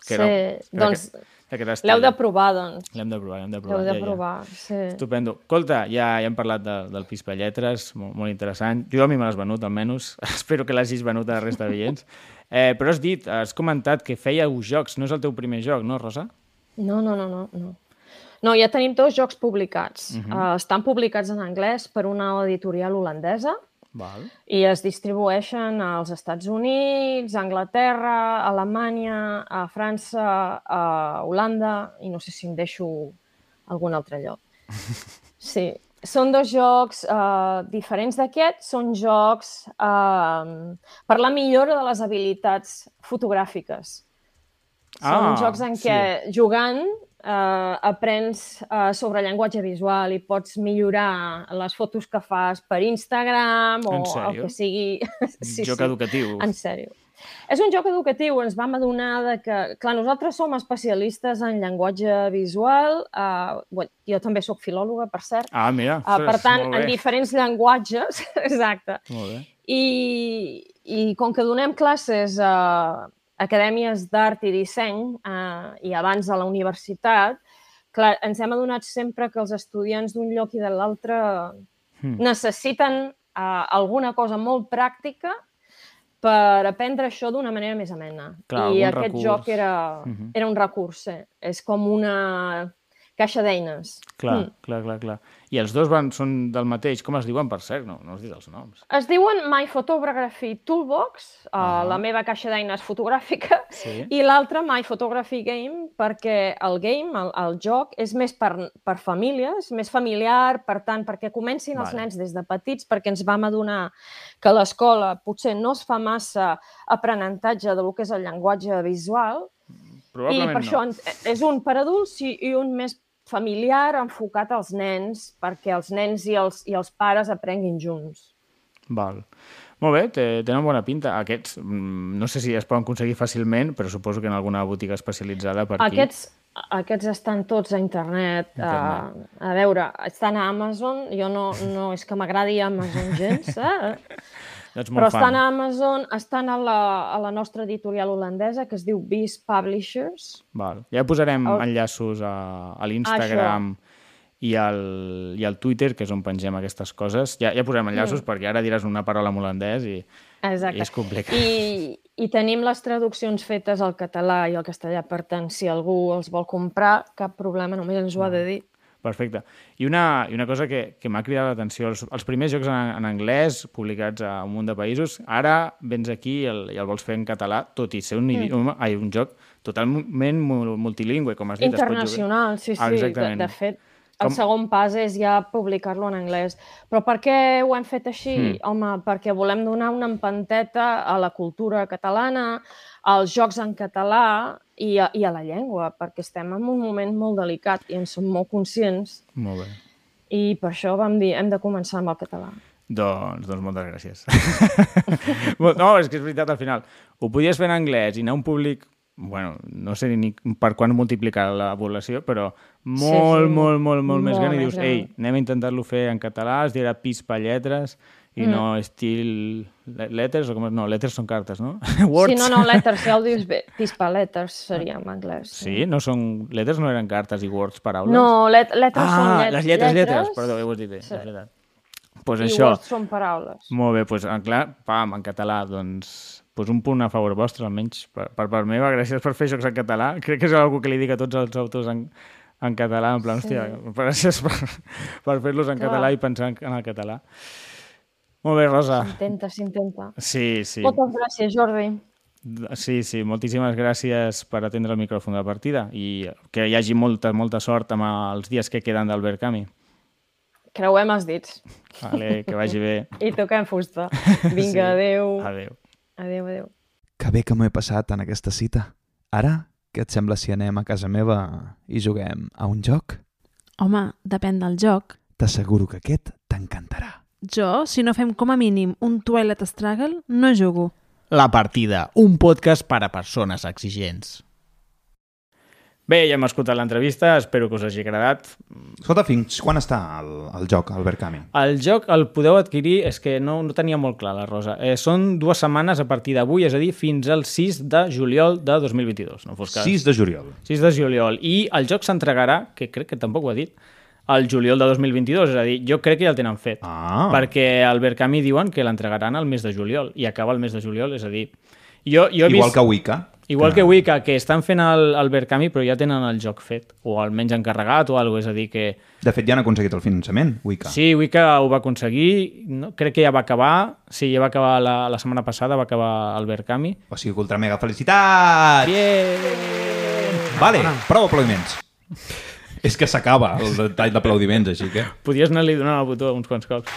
Sí, era doncs estil. l'heu de provar, doncs. L'hem de provar, l'hem de provar. L'heu de ja, ja. provar, sí. Estupendo. Escolta, ja, ja hem parlat de, del Pispa Lletres, molt, molt interessant. Jo a mi me l'has venut, almenys. Espero que l'hagis venut a la resta de veients. Eh, però has dit, has comentat que fèieu jocs. No és el teu primer joc, no, Rosa? No, no, no, no. no. No, ja tenim dos jocs publicats. Uh -huh. uh, estan publicats en anglès per una editorial holandesa Val. i es distribueixen als Estats Units, a Anglaterra, Alemanya, a França, a Holanda i no sé si em deixo algun altre lloc. Sí, són dos jocs uh, diferents d'aquests, són jocs uh, per la millora de les habilitats fotogràfiques. Són Ah, jocs en sí. què jugant eh, aprens eh, sobre llenguatge visual i pots millorar les fotos que fas per Instagram o el que sigui. Sí, joc sí. educatiu. En sèrio. És un joc educatiu, ens vam adonar de que, clar, nosaltres som especialistes en llenguatge visual, eh, bueno, jo també sóc filòloga, per cert, Ah, mira. uh, per tant, en diferents llenguatges, exacte, Molt bé. i, i com que donem classes a acadèmies d'art i disseny eh, i abans a la universitat, clar, ens hem adonat sempre que els estudiants d'un lloc i de l'altre Hmm. necessiten eh, alguna cosa molt pràctica per aprendre això d'una manera més amena. Clar, I aquest recurs. joc era, Mhm. era un recurs, sí. és com una caixa d'eines. Clar, Mm. clar, clar, clar. I els dos van, són del mateix. Com es diuen, per cert? No, no has dit els noms. Es diuen My Photography Toolbox, uh, Ah. la meva caixa d'eines fotogràfica, Sí. i l'altre My Photography Game, perquè el game, el, el joc, és més per, per famílies, més familiar, per tant, perquè comencin els Vale. nens des de petits, perquè ens vam adonar que l'escola potser no es fa massa aprenentatge de lo que és el llenguatge visual, i Probablement per això no. ens- és un per adults i, i un més familiar enfocat als nens, perquè els nens i els, i els pares aprenguin junts. Val. Molt bé, tenen bona pinta. Aquests, mm, no sé si es poden aconseguir fàcilment, però suposo que en alguna botiga especialitzada per aquí. Aquests, aquests estan tots a internet. A, Internet. a veure, estan a Amazon. Jo no, no és que m'agradi Amazon gens, eh? Ets però fan. estan a Amazon, estan a la, a la nostra editorial holandesa, que es diu Beast Publishers. Val. Ja posarem El- enllaços a, a l'Instagram i al, i al Twitter, que és on pengem aquestes coses. Ja, ja posarem enllaços Mm. perquè ara diràs una paraula en holandès i, Exacte. i és complicat. I, I tenim les traduccions fetes al català i al castellà, per tant, si algú els vol comprar, cap problema, només ens ho ha de dir. Perfecte. I una, i una cosa que, que m'ha cridat l'atenció, els, els primers jocs en, en anglès publicats a un munt de països, ara vens aquí i el, i el vols fer en català, tot i ser un, idioma, ai, un joc totalment mu- multilingüe, com has dit. Internacional, sí, sí. Ah, de, exactament. de fet, el Com- segon pas és ja publicar-lo en anglès. Però per què ho hem fet així? Hmm. Home, perquè volem donar una empanteta a la cultura catalana, als jocs en català i a, i a la llengua, perquè estem en un moment molt delicat i en som molt conscients Molt bé. i per això vam dir hem de començar amb el català. Doncs, doncs moltes gràcies. no, és que és veritat, al final. Ho podies fer en anglès i anar a un públic bueno, no sé ni per quan multiplicar la població, però molt, sí. molt, molt, molt, més Molt gran i més dius, ei, anem a intentar-lo fer en català, es dirà pispa lletres i Mm. no estil le- letters, o com és? No, letters són cartes, no? Sí, Words. no, no, letters, ja ho dius bé. Pispa letters seria en anglès. Sí, no són... Letters no eren cartes i words, paraules? No, let, letres ah, són llet les lletres, lletres, lletres perdó, ho has dit bé, Sí. és veritat. Pues i això, words són paraules. molt bé, doncs, en clar, pam, en català, doncs, doncs un punt a favor vostre, almenys per, per part meva. Gràcies per fer jocs en català. Crec que és una que li dic a tots els autors en, en català, en plan, Sí. hòstia, gràcies per, per fer-los en Clar. català i pensar en, en el català. Molt bé, Rosa. S'intenta, s'intenta. Sí, sí. Moltes gràcies, Jordi. Sí, sí, moltíssimes gràcies per atendre el micròfon de partida i que hi hagi molta, molta sort amb els dies que queden d'Albert Cami. Creuem els dits. Vale, que vagi bé. I toquem fusta. Vinga, Sí. adeu. Adéu. Adéu, adéu. Que bé que m'ho he passat en aquesta cita. Ara, què et sembla si anem a casa meva i juguem a un joc? Home, depèn del joc. T'asseguro que aquest t'encantarà. Jo, si no fem com a mínim un Twilight Struggle, no jugo. La Partida, un podcast per a persones exigents. Bé, ja hem escoltat l'entrevista, espero que us hagi agradat. Escolta, fins quan està el, el joc, el Berkami? El joc el podeu adquirir, és que no, no tenia molt clar la Rosa. Eh, són dues setmanes a partir d'avui, és a dir, fins al 6 de juliol de 2022. No fos cas. 6 de juliol. 6 de juliol. I el joc s'entregarà, que crec que tampoc ho ha dit, al juliol de 2022, és a dir, jo crec que ja el tenen fet. Ah. Perquè al Berkami diuen que l'entregaran al mes de juliol, i acaba el mes de juliol, és a dir... Jo, jo he Igual vist... que Wicca. Igual que Wicca, que estan fent el, el Berkami però ja tenen el joc fet, o almenys encarregat o alguna cosa, és a dir que... De fet, ja han aconseguit el finançament, Wicca. Sí, Wicca ho va aconseguir, no, crec que ja va acabar, sí, ja va acabar la, la setmana passada, va acabar el Berkami. O sigui, ultra mega felicitats! Bien! Vale, prou aplaudiments. És que s'acaba el detall d'aplaudiments, així que... Podies anar-li donant el botó uns quants cops.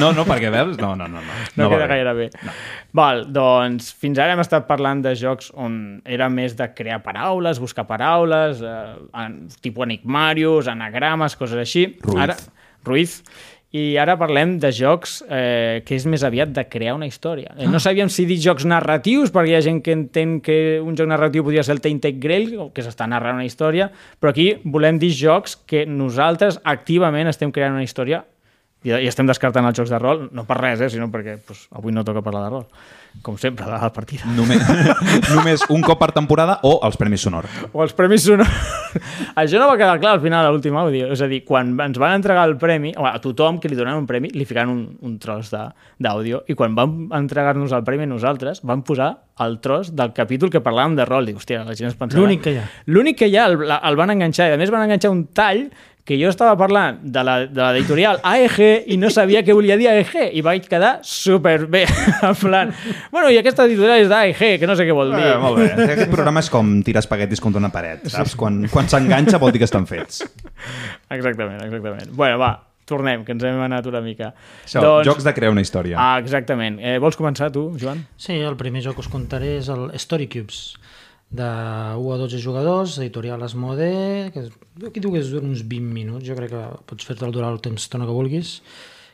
No, no, perquè veus? No, no, no. No, No, va queda bé. gaire bé. No. Val, doncs fins ara hem estat parlant de jocs on era més de crear paraules, buscar paraules, eh, en, tipus enigmarius, anagrames, coses així. Ruiz. Ara, Ruiz. I ara parlem de jocs eh, que és més aviat de crear una història. Eh, no sabíem si dir jocs narratius, perquè hi ha gent que entén que un joc narratiu podria ser el Tainted Grail, que s'està narrant una història, però aquí volem dir jocs que nosaltres activament estem creant una història. I, i estem descartant els jocs de rol, no per res, eh, sinó perquè pues, avui no toca parlar de rol, com sempre, de la partida. Només, només un cop per temporada o els Premis Sonor. O els premis sonors. Això no va quedar clar al final de l'últim àudio. És a dir, quan ens van entregar el premi, o a tothom que li donaven un premi, li ficaven un, un tros de- d'àudio, i quan van entregar-nos el premi nosaltres, van posar el tros del capítol que parlàvem de rol. Dic, hòstia, la gent es pensava... L'únic que hi ha. L'únic que hi ha, el, el van enganxar, i a més van enganxar un tall que jo estava parlant de la- de l'editorial AEG i no sabia què volia dir AEG i vaig quedar superbé en plan, bueno, i aquesta editorial és d'AEG que no sé què vol dir Eh, molt bé. Aquest programa és com tirar espaguetis contra una paret, saps? Quan, quan s'enganxa vol dir que estan fets. exactament, exactament bueno, va, tornem, que ens hem anat una mica Això, jocs de crear una història. ah, exactament, eh, vols començar tu, Joan? Sí, el primer joc que us contaré és el Story Cubes, de 1 a 12 jugadors, editorial Asmodee, que aquí diu que és uns 20 minuts, jo crec que pots fer-te'l durar el temps estona que vulguis,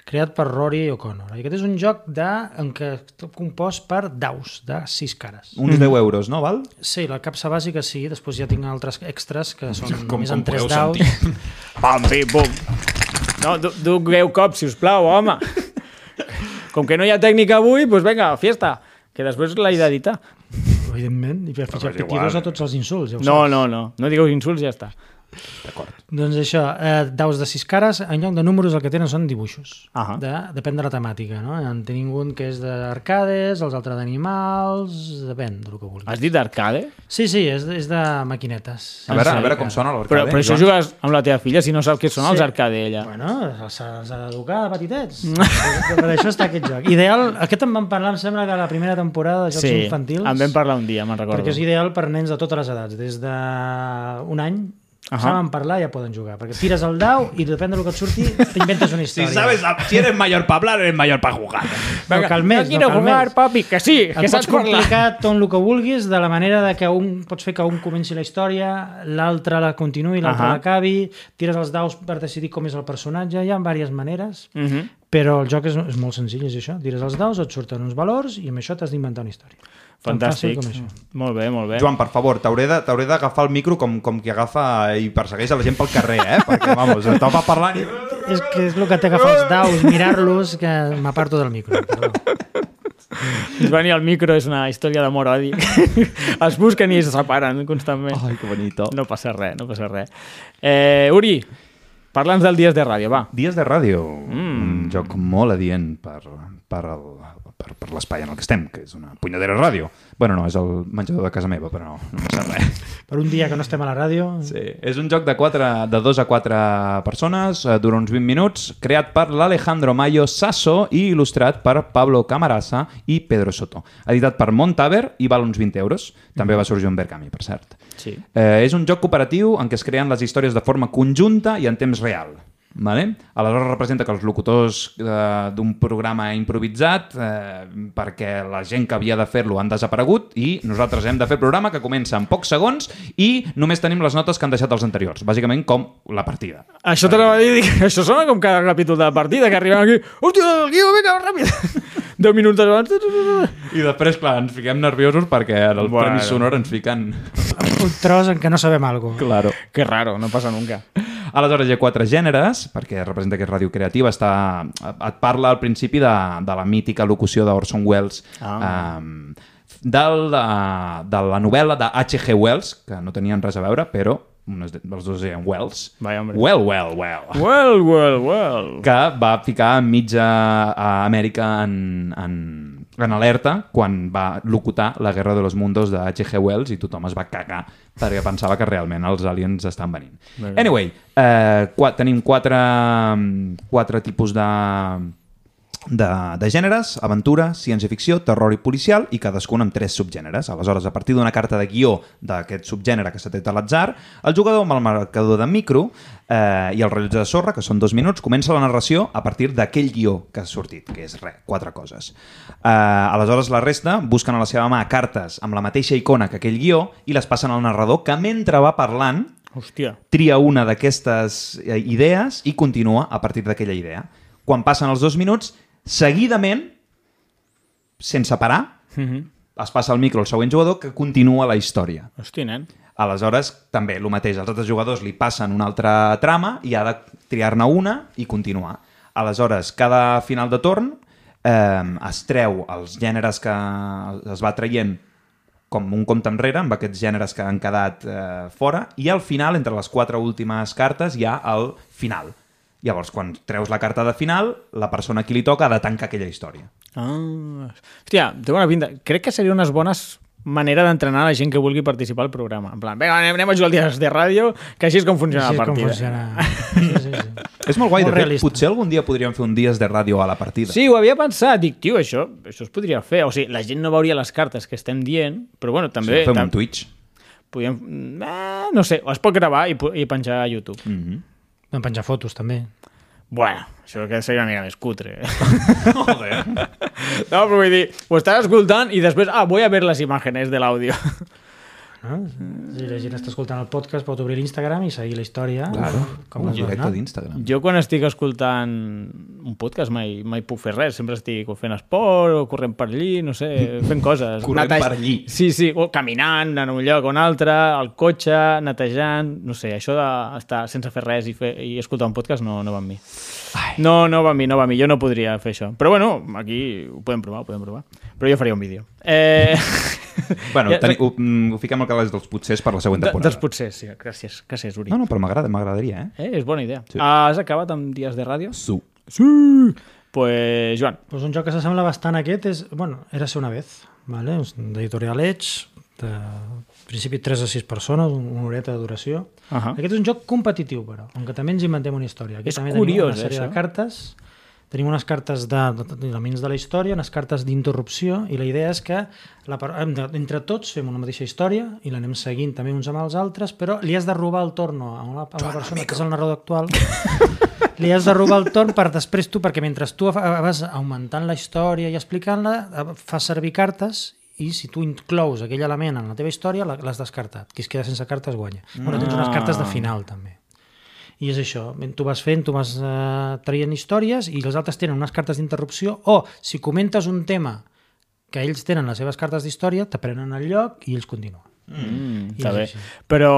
creat per Rory O'Connor. I aquest és un joc de, en què està compost per daus, de 6 cares. Uns 10 euros, no, val? Sí, la capsa bàsica sí, després ja tinc altres extras que són Com- només com amb 3 podeu daus. sentir. Pam, pim, pum. No, du- dugueu cops, si us plau, home. Com que no hi ha tècnica avui, doncs vinga, fiesta. Que després l'he d'editar. Evidentment, i per igual. pitidos a tots els insults, ja No, no, no. No digueu insults, ja està. Doncs això, eh, daus de sis cares, en lloc de números el que tenen són dibuixos. Ahà. De, depèn de la temàtica, no? En tenim un que és d'arcades, els altres d'animals, depèn del que vulguis. Has dit d'arcade? Sí, sí, és, és de maquinetes. A veure, a veure com sona Però, l'arcade. però això Joan. jugues amb la teva filla si no sap què són els Sí. arcade, ella. Bueno, els ha els ha d'educar de petitets. per això està aquest joc. Ideal, aquest en vam parlar, em sembla que a la primera temporada de jocs sí, infantils. en vam parlar un dia, me'n recordo. Perquè és ideal per nens de totes les edats, des d'un any Ahà. saben parlar i ja poden jugar. Perquè tires el dau i depèn del que et surti, t'inventes una Si història. sabes, si eres mayor para hablar, eres mayor para jugar. no calmés, no quiero no jugar, papi, que sí, que pots saps parlar. complicar tot el que vulguis de la manera de que un pots fer que un comenci la història, l'altre la continuï, l'altre Ahà. l'acabi, tires els daus per decidir com és el personatge, hi ha diverses maneres, Uh -huh. Però el joc és, és molt senzill, és això. Tires els daus, et surten uns valors i amb això t'has d'inventar una història. Fantàstic. fàcil com això. Molt bé, molt bé. Joan, per favor, t'hauré de- t'hauré d'agafar el micro com, com qui agafa i persegueix a la gent pel carrer, eh? Perquè, vamos, estava parlant i... És que és el que té agafar els daus, mirar-los, que m'aparto del micro. Perdó. Joan i el micro és una història d'amor-odi. es busquen i es separen constantment. Ai, que bonito. No passa res, no passa res. Eh, Uri, parla'ns del Dies de Ràdio, va. Dies de ràdio, mm. un joc molt adient per, per, el, per, per l'espai en el que estem, que és una punyadera ràdio. Bueno, no, és el menjador de casa meva, però no, no passa res. Per un dia que no estem a la ràdio, Sí. És un joc de, 4, de 2 a 4 persones, eh, dura uns 20 minuts, creat per l'Alejandro Mayo Sasso i il·lustrat per Pablo Camarasa i Pedro Soto. Editat per Montaver i val uns 20 euros. També va sorgir un Berkami, per cert. Sí. Eh, és un joc cooperatiu en què es creen les històries de forma conjunta i en temps real. Vale? Aleshores representa que els locutors eh, d'un programa improvisat, eh, perquè la gent que havia de fer-lo han desaparegut i nosaltres hem de fer programa que comença en pocs segons i només tenim les notes que han deixat els anteriors. Bàsicament com la partida. Això t'anava a dir, dic, això sona com cada capítol de partida, que arribem aquí, hòstia, el guió, vinga, ràpid. Deu minuts abans. I després, clar, ens fiquem nerviosos perquè en el Bueno. Premi Sonor ens fiquen... Un tros en què no sabem alguna cosa. Claro. Que raro, no passa nunca. Aleshores hi ha quatre gèneres, perquè representa que és ràdio creativa, està, et parla al principi de, de la mítica locució d'Orson Welles, Ah. um, del, de, de la novel·la de H.G. Wells, que no tenien res a veure, però un es- els dos eren Wells. Vaya, hombre. Well, well, well. Well, well, well. Que va ficar mitja a Amèrica en, en, en alerta quan va locutar La Guerra de los Mundos de H.G. Wells i tothom es va cagar perquè pensava que realment els aliens estan venint. Anyway, eh, qua, tenim quatre, quatre tipus de, de, de gèneres, aventura, ciència-ficció, terror i policial, i cadascun amb tres subgèneres. Aleshores, a partir d'una carta de guió d'aquest subgènere que s'ha tret a l'atzar, el jugador amb el marcador de micro eh, i el rellotge de sorra, que són dos minuts, comença la narració a partir d'aquell guió que ha sortit, que és res, quatre coses. Eh, aleshores, la resta busquen a la seva mà cartes amb la mateixa icona que aquell guió i les passen al narrador, que mentre va parlant Hòstia. tria una d'aquestes eh, idees i continua a partir d'aquella idea. Quan passen els dos minuts, seguidament, sense parar, es passa el micro al següent jugador que continua la història. Hosti, nen. Aleshores, també, el mateix, els altres jugadors li passen una altra trama i ha de triar-ne una i continuar. Aleshores, cada final de torn eh, es treu els gèneres que es va traient com un compte enrere, amb aquests gèneres que han quedat eh, fora, i al final, entre les quatre últimes cartes, hi ha el final. Llavors, quan treus la carta de final, la persona a qui li toca ha de tancar aquella història. Ah. Hòstia, té bona pinta. Crec que seria unes bones manera d'entrenar la gent que vulgui participar al programa. En plan, vinga, anem, anem a jugar al dies de ràdio, que així és com funciona Així la com partida. funciona. Sí, sí, sí. És molt guai, Molt de fet, realista. potser algun dia podríem fer un dies de ràdio a la partida. Sí, ho havia pensat. Dic, tio, això, això es podria fer. O sigui, la gent no veuria les cartes que estem dient, però bueno, Sí, també... fem tam un Twitch. podíem, eh, no sé, es pot gravar i, i penjar a YouTube. Mm. Vam penjar fotos, també. Bueno, això que seria una mica més cutre. Joder. No, però vull dir, ho estàs escoltant i després, ah, voy a ver las imágenes de l'àudio. No? Si la gent està escoltant el podcast pot obrir l'Instagram i seguir la història. Claro, com un directe d'Instagram. Jo quan estic escoltant un podcast mai, mai puc fer res, sempre estic fent esport o corrent per allí, no sé, fent coses. Corrent per allí. Sí, sí, o caminant en un lloc o un altre, al cotxe, netejant, no sé, això d'estar sense fer res i, fer, i escoltar un podcast no, no va amb mi. No, no va amb mi, no va amb mi, jo no podria fer això. Però bueno, aquí ho podem provar, ho podem provar. Però jo faria un vídeo. Eh... Bueno, Ja- teni, ho, mm, ho fiquem al calaix dels potsers per la següent De, temporada. doncs potser, sí, gràcies, gràcies, Uri. No, no, però m'agrada, m'agradaria, eh? Eh, és bona idea. Sí. Has acabat amb dies de ràdio? Su. Sí! Pues, Joan, Pues un joc que s'assembla bastant a aquest és, bueno, era ser una vez, vale? D'editorial Edge, de principi 3 a 6 persones, un- una horeta de duració. Ahà. Aquest és un joc competitiu, però, on que també ens inventem una història. Aquí És també curiós, tenim una sèrie eh, de això. cartes, tenim unes cartes de, de, de la història, unes cartes d'interrupció, i la idea és que la, entre tots fem una mateixa història i l'anem seguint també uns amb els altres, però li has de robar el torno a una, a una persona que és el narrador actual li has de robar el torn per després tu, perquè mentre tu vas augmentant la història i explicant-la, eh, fas servir cartes i si tu inclous aquell element en la teva història, l'has descartat. Qui es queda sense cartes guanya. Mm. Bueno, tens unes cartes de final, també. I és això, tu vas fent, tu vas eh, traient històries i els altres tenen unes cartes d'interrupció o si comentes un tema que ells tenen les seves cartes d'història, te prenen el lloc i ells continuen. mm, I està bé. així. Però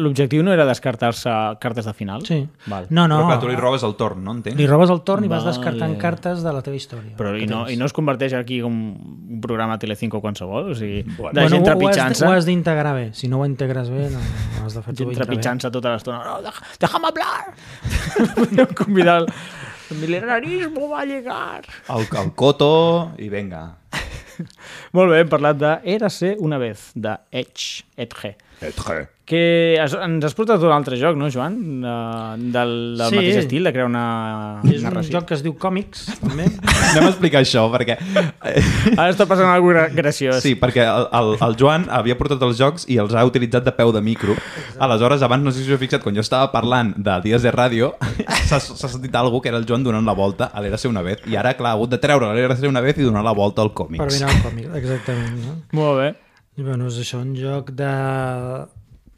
l'objectiu no era descartar-se cartes de final? Sí. Val. No, no, Però clar, tu li robes el torn, no entenc? li robes el torn i vas Vale. descartant cartes de la teva història. Però i no, tens. i no es converteix aquí com un programa Telecinco qualsevol? O sigui, de Bueno, gent de- trepitjant-se Ho has d'integrar bé. Si no ho integres bé, no, no has de fer-ho gent trepitjant-se tota l'estona. No, deja, déjame hablar! Podríem convidar el... El milenarismo va llegar. El, el coto i venga. Molt bé, hem parlat de Érase una vez, de Edge, Edge, Etre. Que has, ens has portat un altre joc, no, Joan? De, del, del Sí. mateix estil, de crear una És un narració. joc que es diu Còmics, també. Anem a explicar això, perquè... Ara està passant alguna cosa graciós. Sí, perquè el, el, el Joan havia portat els jocs i els ha utilitzat de peu de micro. Aleshores, abans, no sé si us heu fixat, quan jo estava parlant de Dies de Ràdio, s'ha s'ha sentit algú que era el Joan donant la volta a l'Era ser una vez. I ara, clar, ha hagut de treure l'Era ser una vez i donar la volta al còmics. per mirar el còmic, exactament. No? Molt bé. I, bueno, és això, un joc de...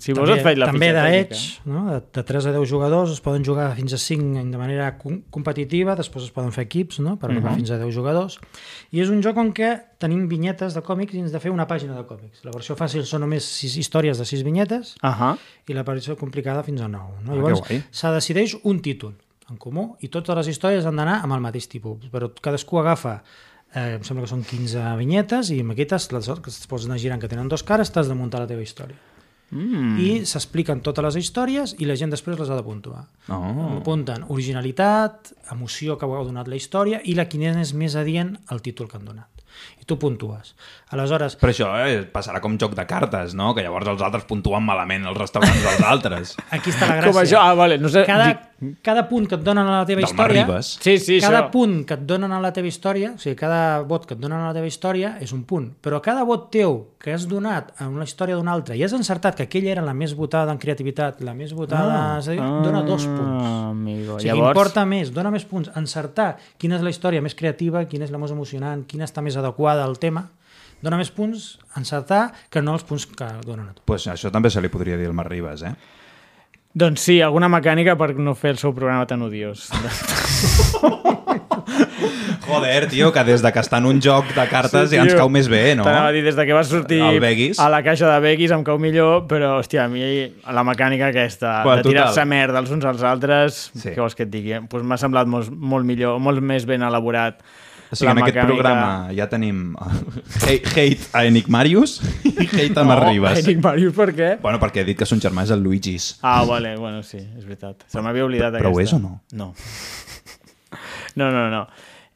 Si vols et faig la també de tècnica. Edge, no? de, de 3 a 10 jugadors, es poden jugar fins a 5 de manera com- competitiva, després es poden fer equips no? per arribar Mhm. fins a 10 jugadors. I és un joc on què tenim vinyetes de còmics i ens de fer una pàgina de còmics. La versió fàcil són només 6 històries de 6 vinyetes Ahà. i la versió complicada fins a 9. No? Ah, Llavors, se decideix un títol en comú i totes les històries han d'anar amb el mateix tipus, però cadascú agafa eh, em sembla que són 15 vinyetes i amb aquestes, les que es pots anar girant que tenen dos cares, t'has de muntar la teva història. Mm. I s'expliquen totes les històries i la gent després les ha de puntuar. Oh. Apunten originalitat, emoció que ha donat la història i la quina és més adient al títol que han donat. I tu puntues. Aleshores, Però això eh, passarà com joc de cartes, no? Que llavors els altres puntuen malament els restaurants dels altres. aquí està la gràcia. Com això? Ah, vale. No sé, cada, dic- cada punt que et donen a la teva Del història... Sí, sí, cada això. punt que et donen a la teva història, o sigui, cada vot que et donen a la teva història és un punt, però cada vot teu que has donat a una història d'una altra i has encertat que aquella era la més votada en creativitat, la més votada, ah, és a dir, dona dos punts. Ah, amigo. O sigui, Llavors... importa més, dona més punts, encertar quina és la història més creativa, quina és la més emocionant, quina està més adequada al tema, dona més punts encertar que no els punts que donen a tu. pues això també se li podria dir al Marribes, eh? Doncs sí, alguna mecànica per no fer el seu programa tan odiós. Joder, tio, que des de que està en un joc de cartes Sí, ja ens cau més bé, no? T'anava a dir, des de que vas sortir a la caixa de Veguis em cau millor, però, hòstia, a mi la mecànica aquesta, Bueno, de tirar-se merda els uns als altres, Sí. què vols que et digui? Pues m'ha semblat molt, molt millor, molt més ben elaborat. O sigui, la en aquest mecànica. programa ja tenim hate, hate a Enigmarius i hate a Marribes. Enric Marius, per què? Bueno, perquè he dit que son germà és el Luigi's. Ah, vale, bueno, sí, és veritat. Se m'havia oblidat Però ho aquesta. és o no? No. No, no, no.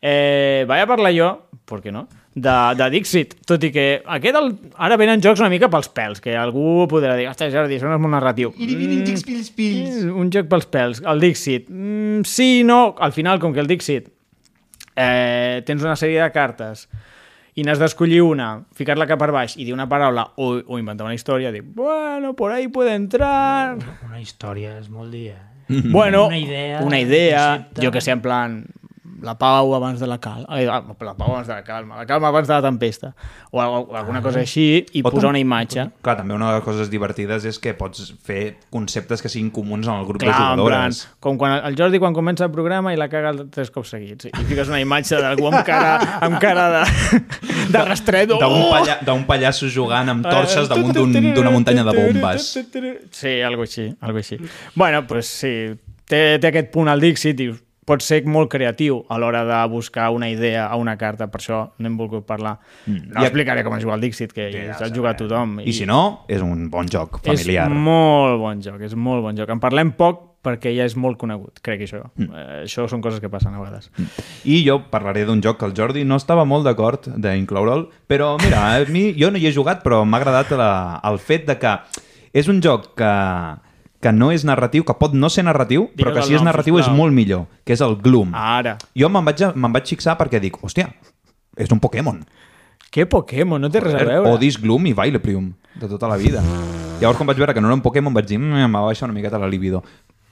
Eh, vaig a parlar jo, per què no, de, de Dixit, tot i que aquest el, ara venen jocs una mica pels pèls, que algú podrà dir, ostres, Jordi, això no és molt narratiu. Mm, un joc pels pèls. El Dixit, mm, sí, no, al final, com que el Dixit eh, tens una sèrie de cartes i n'has d'escollir una, ficar-la cap per baix i dir una paraula o, o inventar una història, dir, bueno, por ahí puede entrar... Una història és molt dia. Bueno, Una idea, una idea, concepte. jo que sé, en plan, la pau abans de la calma, ai, la pau abans de la calma, la calma abans de la tempesta, o, o alguna cosa així, i O posar una imatge. Clar, també una de les coses divertides és que pots fer conceptes que siguin comuns en el grup de Clar, plan, jugadores. com quan el Jordi quan comença el programa i la caga tres cops seguits, i fiques una imatge d'algú amb cara, amb cara de, de rastret. D'un Oh! palla, pallasso jugant amb torxes damunt d'un- d'una muntanya de bombes. Sí, algo així, algo així. Bueno, pues sí, té, té aquest punt al Dixit, dius, pot ser molt creatiu a l'hora de buscar una idea a una carta, per això n'hem volgut parlar. Mm. No I- explicaré com es juga al Dixit, que ja s'ha jugat tothom. I si no, és un bon joc familiar. És molt bon joc, és molt bon joc. En parlem poc perquè ja és molt conegut, crec això. Mm. Eh, això són coses que passen a vegades. I jo parlaré d'un joc que el Jordi no estava molt d'acord d'incloure'l, però mira, a mi, jo no hi he jugat, però m'ha agradat la, el fet de que és un joc que, que no és narratiu, que pot no ser narratiu, però que si és nom, narratiu és molt millor, que és el Gloom. Ara, Jo me'n vaig, me'n vaig fixar perquè dic, hòstia, és un Pokémon. què Pokémon? No té res a veure. Odis, Gloom i Vileplume, de tota la vida. Llavors, quan vaig veure que no era un Pokémon, vaig dir, mmm, m'ha baixat una miqueta la libido.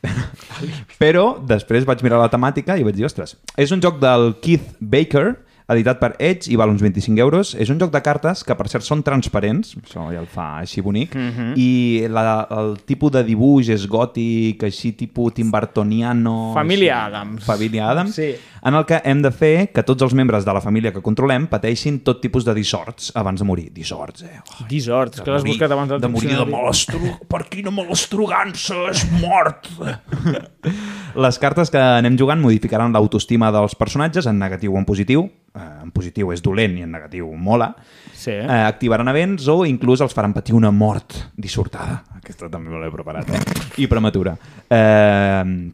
Però després vaig mirar la temàtica i vaig dir, ostres, és un joc del Keith Baker, editat per Edge i val uns 25 euros. És un joc de cartes que, per cert, són transparents, això ja el fa així bonic, Mhm. i la, el tipus de dibuix és gòtic, així tipus timbartoniano... Família així, Adams. Família Adams, Sí. en el que hem de fer que tots els membres de la família que controlem pateixin tot tipus de dissorts abans de morir. Dissorts, eh? Oh, Disort, és que l'has buscat abans del de morir de malestru... Per quina malestrogança és mort! Les cartes que anem jugant modificaran l'autoestima dels personatges en negatiu o en positiu. Eh, en positiu és dolent i en negatiu mola. Sí. Eh, activaran events o inclús els faran patir una mort dissortada. Aquesta també me l'he preparat, eh? I prematura. Eh,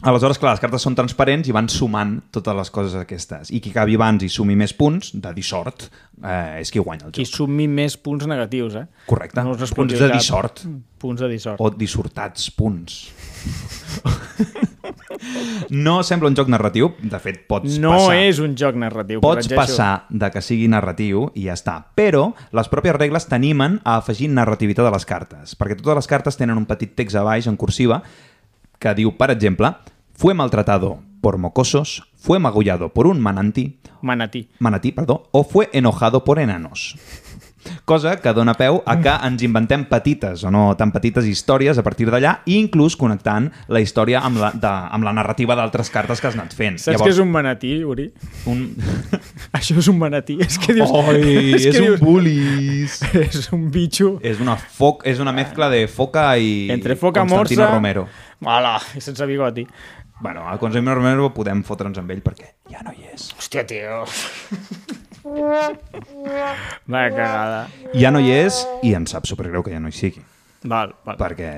Aleshores, clar, les cartes són transparents i van sumant totes les coses aquestes. I qui acabi abans i sumi més punts, de dissort, eh, és qui guanya el Qui joc. sumi més punts negatius, eh? Correcte. No punts de cap. dissort. Punts de dissort. O dissortats punts. No sembla un joc narratiu, de fet pots no passar... és un joc narratiu. Pots corregeixo. passar de que sigui narratiu i ja està. Però les pròpies regles t'animen a afegir narrativitat a les cartes, perquè totes les cartes tenen un petit text a baix en cursiva que diu, per exemple, fue maltratado por mocosos, fue magullado por un mananti, Manatí. manatí, perdó, o fue enojado por enanos. Cosa que dona peu a que ens inventem petites o no tan petites històries a partir d'allà, i inclús connectant la història amb la, de, amb la narrativa d'altres cartes que has anat fent. Saps què és un manatí, Uri? un... Això és un manatí. És que dius... Oi, és, que un dius- bullis. És un bitxo. És una, foc, és una mezcla de foca i Entre foca Constantino morsa... Romero. Hola, i sense bigoti. Bueno, a Constantino Romero podem fotre'ns amb ell perquè ja no hi és. Hòstia, tio. Va, cagada. Ja no hi és i em sap supergreu que ja no hi sigui. Val, val. Perquè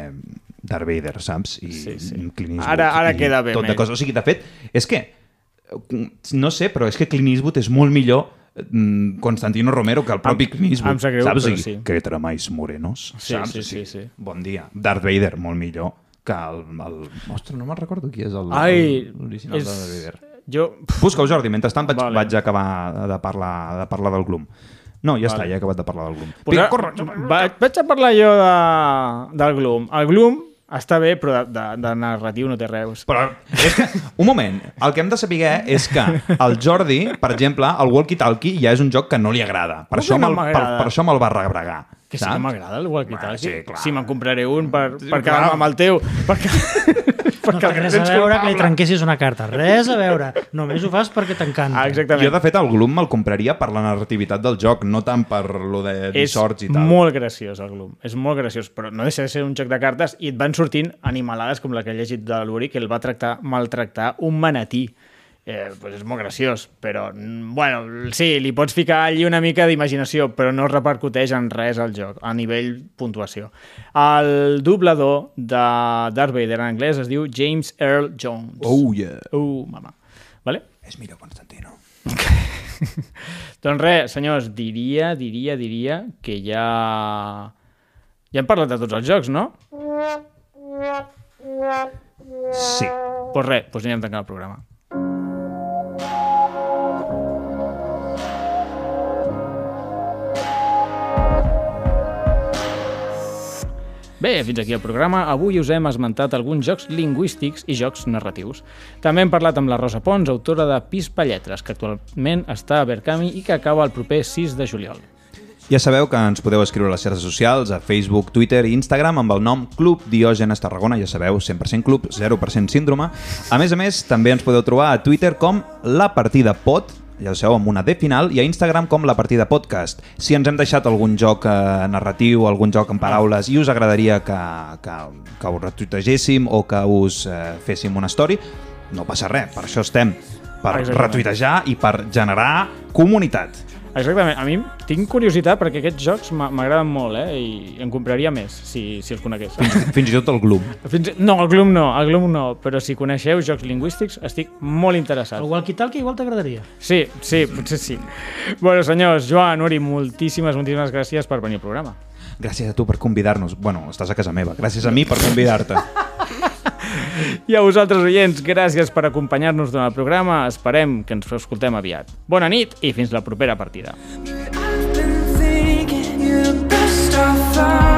Darth Vader, saps? I Sí, sí. Clint Eastwood Ara- ara i queda bé, Tot de coses. O sigui, de fet, és que no sé, però és que Clint Eastwood és molt millor mm, Constantino Romero que el propi Em- Clint Eastwood. em sap greu, saps? però sí. Que tramais morenos, Sí, saps? sí, sí, sí. Bon dia. Darth Vader, molt millor que el... el... Ostres, no me'n recordo qui és el Ai, l'original és... de Darth Vader. Jo... Busca-ho, Jordi. Mentrestant vaig, Vale. vaig acabar de parlar, de parlar del Gloom. No, ja vale. està, ja he acabat de parlar del Gloom. Pues Vinga, corre! vaig, vaig a parlar jo de, del Gloom. El Gloom està bé, però de, de, de narratiu no té res. Però és que, un moment, el que hem de saber és que el Jordi, per exemple, el Walkie Talkie ja és un joc que no li agrada. Per, això no per, per això me'l va rebregar. Que sí que m'agrada el walkie-talkie. sí, clar. Sí, me'n compraré un per, per clar. quedar-me amb el teu. Perquè, No té res a veure que li trenquessis una carta. Res a veure. Només ho fas perquè t'encanta. Ah, exactament. Jo, de fet, el Gloom me'l compraria per la narrativitat del joc, no tant per lo de és dissorts i tal. molt graciós el Gloom, és molt graciós, però no deixa de ser un joc de cartes i et van sortint animalades com la que he llegit de l'Uri, que el va tractar, maltractar un manatí. Eh, pues és molt graciós, però mm, bueno, sí, li pots ficar allí una mica d'imaginació, però no repercuteix en res al joc, a nivell puntuació. El doblador de Darth Vader en anglès es diu James Earl Jones. Oh, yeah. Uh, mama. Vale? És millor Constantino. Doncs res, senyors, diria, diria, diria que ja... Ja hem parlat de tots els jocs, no? Sí. Doncs pues res, doncs anirem tancant el programa. Bé, fins aquí el programa. Avui us hem esmentat alguns jocs lingüístics i jocs narratius. També hem parlat amb la Rosa Pons, autora de Pispa Lletres, que actualment està a Berkami i que acaba el proper 6 de juliol. Ja sabeu que ens podeu escriure a les xarxes socials, a Facebook, Twitter i Instagram amb el nom Club Diògenes Tarragona, ja sabeu, 100% club, 0% síndrome. A més a més, també ens podeu trobar a Twitter com La Partida Pod, ja ho sabeu, amb una D final, i a Instagram com La Partida Podcast. Si ens hem deixat algun joc eh, narratiu, algun joc en paraules, i us agradaria que, que, que ho retuitegéssim o que us eh, féssim una story, no passa res, per això estem, per Exactament. retuitejar i per generar comunitat. Exactament. A mi tinc curiositat perquè aquests jocs m'a- m'agraden molt, eh? I en compraria més, si, si els conegués. Fins i tot el Gloom. Fins... No, el Gloom no, el Gloom no, però si coneixeu jocs lingüístics estic molt interessat. El walkie-talkie igual t'agradaria. Sí, sí, potser sí. Bueno, senyors, Joan, Uri, moltíssimes, moltíssimes gràcies per venir al programa. Gràcies a tu per convidar-nos. Bueno, estàs a casa meva. Gràcies a mi per convidar-te. I a vosaltres, oients, gràcies per acompanyar-nos durant el programa. Esperem que ens escoltem aviat. Bona nit i fins la propera partida. I've been